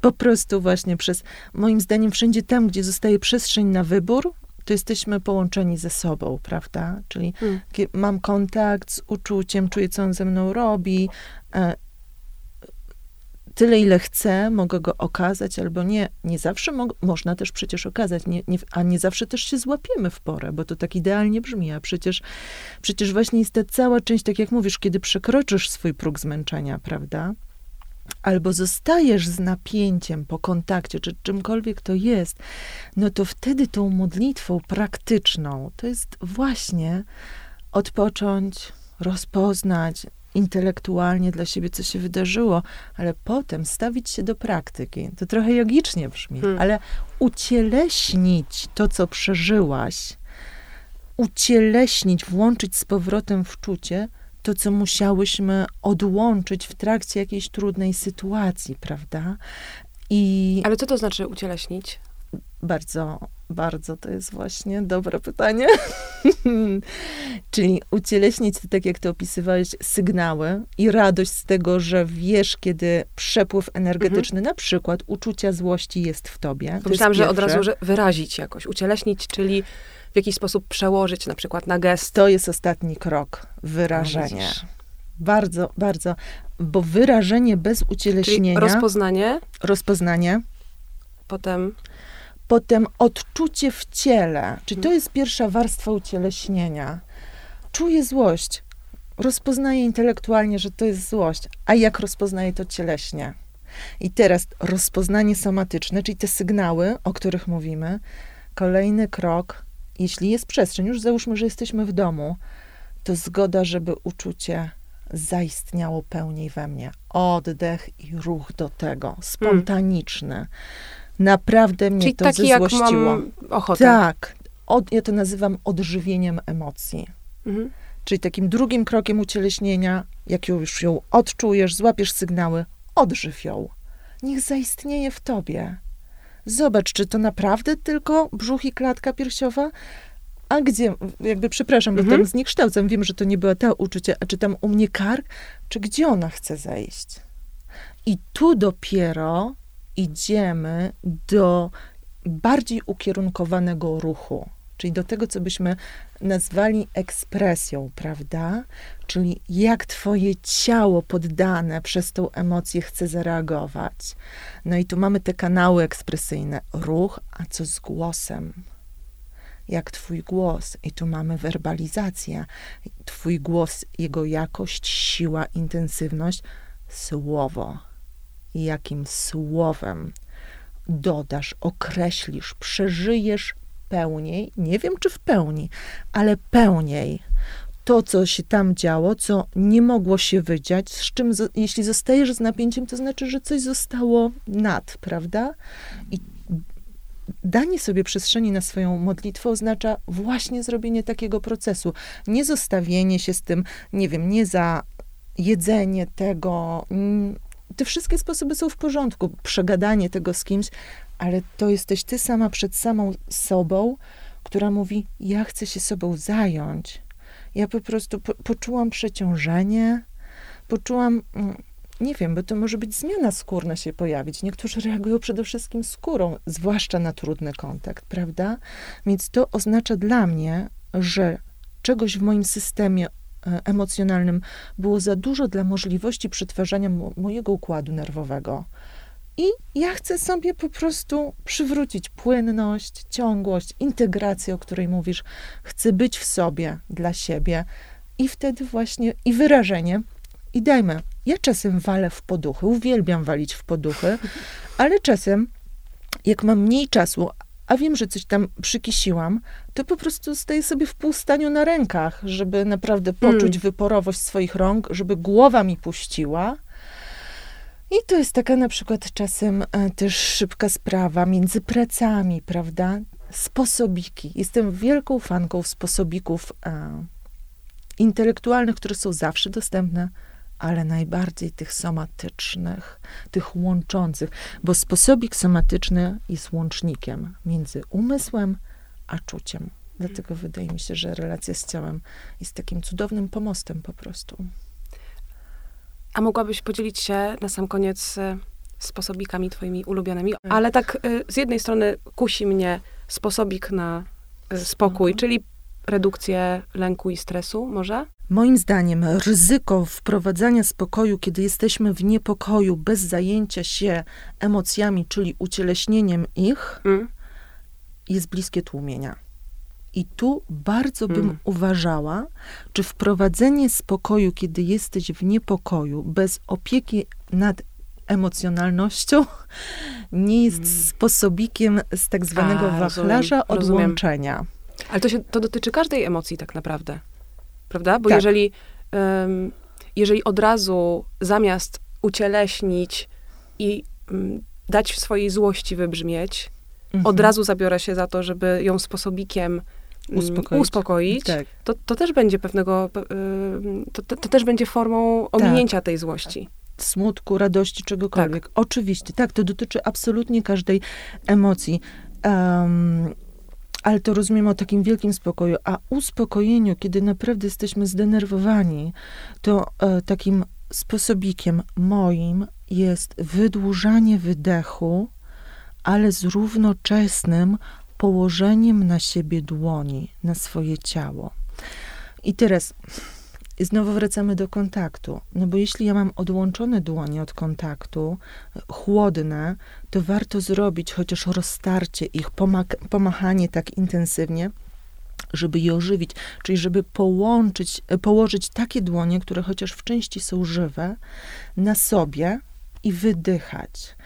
Po prostu właśnie przez, moim zdaniem, wszędzie tam, gdzie zostaje przestrzeń na wybór, to jesteśmy połączeni ze sobą, prawda? Czyli Mm. mam kontakt z uczuciem, czuję, co on ze mną robi. E, tyle, ile chcę, mogę go okazać albo nie. Nie zawsze mo- można też przecież okazać, nie, nie, a nie zawsze też się złapiemy w porę, bo to tak idealnie brzmi, a przecież, przecież właśnie jest ta cała część, tak jak mówisz, kiedy przekroczysz swój próg zmęczenia, prawda? Albo zostajesz z napięciem po kontakcie, czy czymkolwiek to jest, no to wtedy tą modlitwą praktyczną to jest właśnie odpocząć, rozpoznać intelektualnie dla siebie, co się wydarzyło, ale potem stawić się do praktyki. To trochę jogicznie brzmi, Hmm. ale ucieleśnić to, co przeżyłaś, ucieleśnić, włączyć z powrotem w czucie to, co musiałyśmy odłączyć w trakcie jakiejś trudnej sytuacji, prawda? I Ale co to znaczy ucieleśnić? bardzo, bardzo to jest właśnie dobre pytanie. Czyli ucieleśnić, tak jak to opisywałeś, sygnały i radość z tego, że wiesz, kiedy przepływ energetyczny, na przykład uczucia złości jest w tobie. Pomyślałam, że od razu że wyrazić jakoś, ucieleśnić, czyli w jakiś sposób przełożyć na przykład na gest. To jest ostatni krok, wyrażenie. Bardzo, bardzo, bo wyrażenie bez Czyli ucieleśnienia, rozpoznanie, rozpoznanie, potem potem odczucie w ciele, czyli to Mhm. jest pierwsza warstwa ucieleśnienia. Czuję złość, rozpoznaję intelektualnie, że to jest złość, a jak rozpoznaję to cieleśnie? I teraz rozpoznanie somatyczne, czyli te sygnały, o których mówimy. Kolejny krok, jeśli jest przestrzeń, już załóżmy, że jesteśmy w domu, to zgoda, żeby uczucie zaistniało pełniej we mnie. Oddech i ruch do tego, spontaniczny. Naprawdę mnie czyli to taki jak zezłościło. mam ochotę. Tak. Od, ja to nazywam odżywieniem emocji. Mhm. Czyli takim drugim krokiem ucieleśnienia, jak już ją odczujesz, złapiesz sygnały, odżyw ją. Niech zaistnieje w tobie. Zobacz, czy to naprawdę tylko brzuch i klatka piersiowa, a gdzie, jakby przepraszam, bo Mhm. tam zniekształcam, wiem, że to nie była ta uczucie, a czy tam u mnie kark, czy gdzie ona chce zejść. I tu dopiero idziemy do bardziej ukierunkowanego ruchu, czyli do tego, co byśmy nazwali ekspresją, prawda? Czyli jak twoje ciało poddane przez tą emocję chce zareagować. No i tu mamy te kanały ekspresyjne. Ruch, a co z głosem? Jak twój głos? I tu mamy werbalizację. Twój głos, jego jakość, siła, intensywność, słowo. Jakim słowem dodasz, określisz, przeżyjesz pełniej, nie wiem czy w pełni, ale pełniej to, co się tam działo, co nie mogło się wydziać, z czym, jeśli zostajesz z napięciem, to znaczy, że coś zostało nad, prawda? I danie sobie przestrzeni na swoją modlitwę oznacza właśnie zrobienie takiego procesu. Nie zostawienie się z tym, nie wiem, nie za jedzenie tego. Te wszystkie sposoby są w porządku. Przegadanie tego z kimś, ale to jesteś ty sama przed samą sobą, która mówi: Ja chcę się sobą zająć. Ja po prostu po, poczułam przeciążenie, poczułam. mm, Nie wiem, bo to może być zmiana skórna się pojawić. Niektórzy reagują przede wszystkim skórą, zwłaszcza na trudny kontakt, prawda? Więc to oznacza dla mnie, że czegoś w moim systemie emocjonalnym było za dużo dla możliwości przetwarzania mo- mojego układu nerwowego. I ja chcę sobie po prostu przywrócić płynność, ciągłość, integrację, o której mówisz. Chcę być w sobie dla siebie i wtedy właśnie i wyrażenie. I dajmy, ja czasem walę w poduchy, uwielbiam walić w poduchy, ale czasem, jak mam mniej czasu, a wiem, że coś tam przykisiłam, to po prostu staję sobie w półstaniu na rękach, żeby naprawdę poczuć Mm. wyporowość swoich rąk, żeby głowa mi puściła. I to jest taka na przykład czasem e, też szybka sprawa między pracami, prawda? Sposobiki. Jestem wielką fanką sposobików e, intelektualnych, które są zawsze dostępne, ale najbardziej tych somatycznych, tych łączących, bo sposobik somatyczny jest łącznikiem między umysłem a czuciem. Dlatego wydaje mi się, że relacja z ciałem jest takim cudownym pomostem po prostu. A mogłabyś podzielić się na sam koniec e, sposobikami twoimi ulubionymi? Ale tak e, z jednej strony kusi mnie sposobik na e, spokój, Spoko. czyli redukcję lęku i stresu może? Moim zdaniem ryzyko wprowadzania spokoju, kiedy jesteśmy w niepokoju, bez zajęcia się emocjami, czyli ucieleśnieniem ich, Mm. jest bliskie tłumienia. I tu bardzo bym Mm. uważała, czy wprowadzenie spokoju, kiedy jesteś w niepokoju, bez opieki nad emocjonalnością, nie jest Mm. sposobikiem z tak zwanego A, rozumiem, wachlarza rozumiem. odłączenia. Ale to, się, to dotyczy każdej emocji tak naprawdę, prawda? Bo Tak. jeżeli, em, jeżeli od razu zamiast ucieleśnić i mm, dać swojej złości wybrzmieć, Mhm. od razu zabiorę się za to, żeby ją sposobikiem mm, Uspokoić. uspokoić Tak. to, to też będzie pewnego, to, to, to też będzie formą Tak. ominięcia tej złości. smutku, radości, czegokolwiek. Oczywiście, tak, to dotyczy absolutnie każdej emocji. Em, ale to rozumiemy o takim wielkim spokoju. A uspokojeniu, kiedy naprawdę jesteśmy zdenerwowani, to e, takim sposobikiem moim jest wydłużanie wydechu, ale z równoczesnym położeniem na siebie dłoni, na swoje ciało. I teraz znowu wracamy do kontaktu. No bo jeśli ja mam odłączone dłonie od kontaktu, chłodne, to warto zrobić chociaż roztarcie ich, pomachanie tak intensywnie, żeby je ożywić, czyli żeby połączyć, e, położyć takie dłonie, które chociaż w części są żywe, na sobie i wydychać.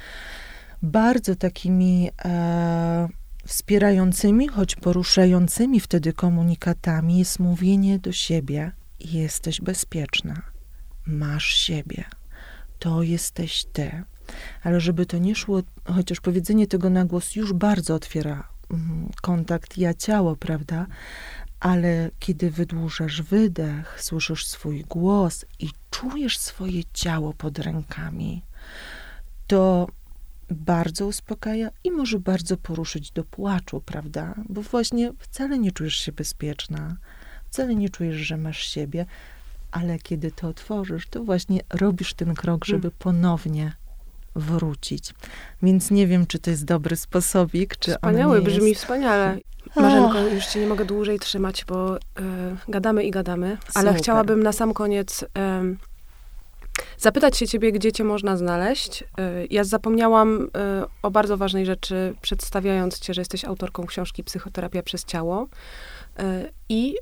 Bardzo takimi e, wspierającymi, choć poruszającymi wtedy komunikatami jest mówienie do siebie: jesteś bezpieczna, masz siebie, to jesteś ty. Ale żeby to nie szło, chociaż powiedzenie tego na głos już bardzo otwiera mm, kontakt ja-ciało, prawda? Ale kiedy wydłużasz wydech, słyszysz swój głos i czujesz swoje ciało pod rękami, to bardzo uspokaja i może bardzo poruszyć do płaczu, prawda? Bo właśnie wcale nie czujesz się bezpieczna, wcale nie czujesz, że masz siebie, ale kiedy to otworzysz, to właśnie robisz ten krok, żeby hmm. ponownie wrócić. Więc nie wiem, czy to jest dobry sposobik, czy Wspaniały, brzmi jest. wspaniale. Marzenko, już cię nie mogę dłużej trzymać, bo y, gadamy i gadamy, ale Super. chciałabym na sam koniec y, zapytać się ciebie, gdzie cię można znaleźć. Y, ja zapomniałam y, o bardzo ważnej rzeczy, przedstawiając cię, że jesteś autorką książki Psychoterapia przez ciało y, i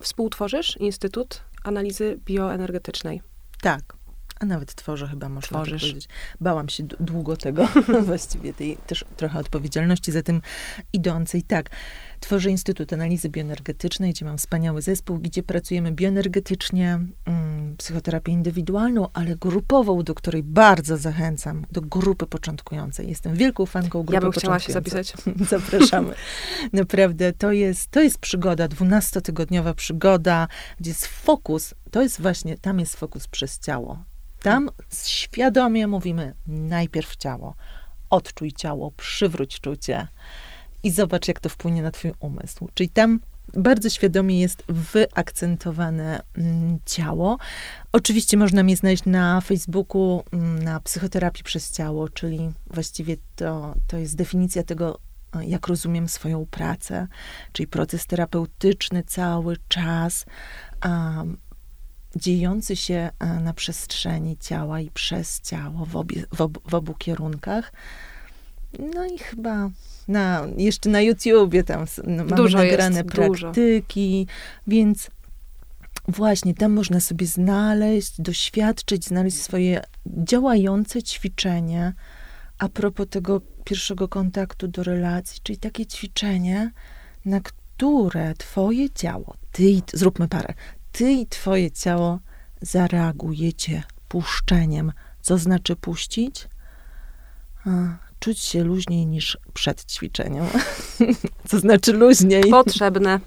współtworzysz Instytut Analizy Bioenergetycznej. Tak a nawet tworzę chyba, można tak powiedzieć. Bałam się długo tego, właściwie tej też trochę odpowiedzialności za tym idącej. Tak, tworzę Instytut Analizy Bioenergetycznej, gdzie mam wspaniały zespół, gdzie pracujemy bioenergetycznie, mm, psychoterapię indywidualną, ale grupową, do której bardzo zachęcam, do grupy początkującej. Jestem wielką fanką grupy Ja bym chciała się zapisać. Zapraszamy. Naprawdę, to jest, to jest przygoda, dwunastotygodniowa przygoda, gdzie jest fokus, to jest właśnie, tam jest fokus przez ciało tam świadomie mówimy najpierw ciało. Odczuj ciało, przywróć czucie i zobacz, jak to wpłynie na twój umysł. Czyli tam bardzo świadomie jest wyakcentowane mm, ciało. Oczywiście można mnie znaleźć na Facebooku, mm, na psychoterapii przez ciało, czyli właściwie to, to jest definicja tego, jak rozumiem swoją pracę, czyli proces terapeutyczny cały czas. Dziejący się e, na przestrzeni ciała i przez ciało w, obie, w, ob, w obu kierunkach. No i chyba na, jeszcze na YouTubie tam no, mamy dużo nagrane jest, praktyki, dużo. więc właśnie tam można sobie znaleźć, doświadczyć, znaleźć swoje działające ćwiczenie a propos tego pierwszego kontaktu do relacji, czyli takie ćwiczenie, na które twoje ciało, ty, zróbmy parę, ty i twoje ciało zareagujecie puszczeniem. Co znaczy puścić? Czuć się luźniej niż przed ćwiczeniem. Co znaczy luźniej? Potrzebne.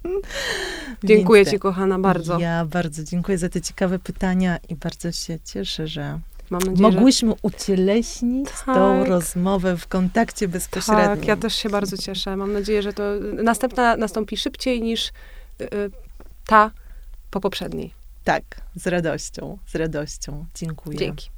dziękuję Ci, kochana, bardzo. Ja bardzo dziękuję za te ciekawe pytania i bardzo się cieszę, że nadzieję, mogłyśmy że... ucieleśnić tak. tą rozmowę w kontakcie bezpośrednim. Tak, ja też się bardzo cieszę. Mam nadzieję, że to następna nastąpi szybciej niż y, y, ta po poprzedniej. Tak, z radością, z radością. Dziękuję. Dzięki.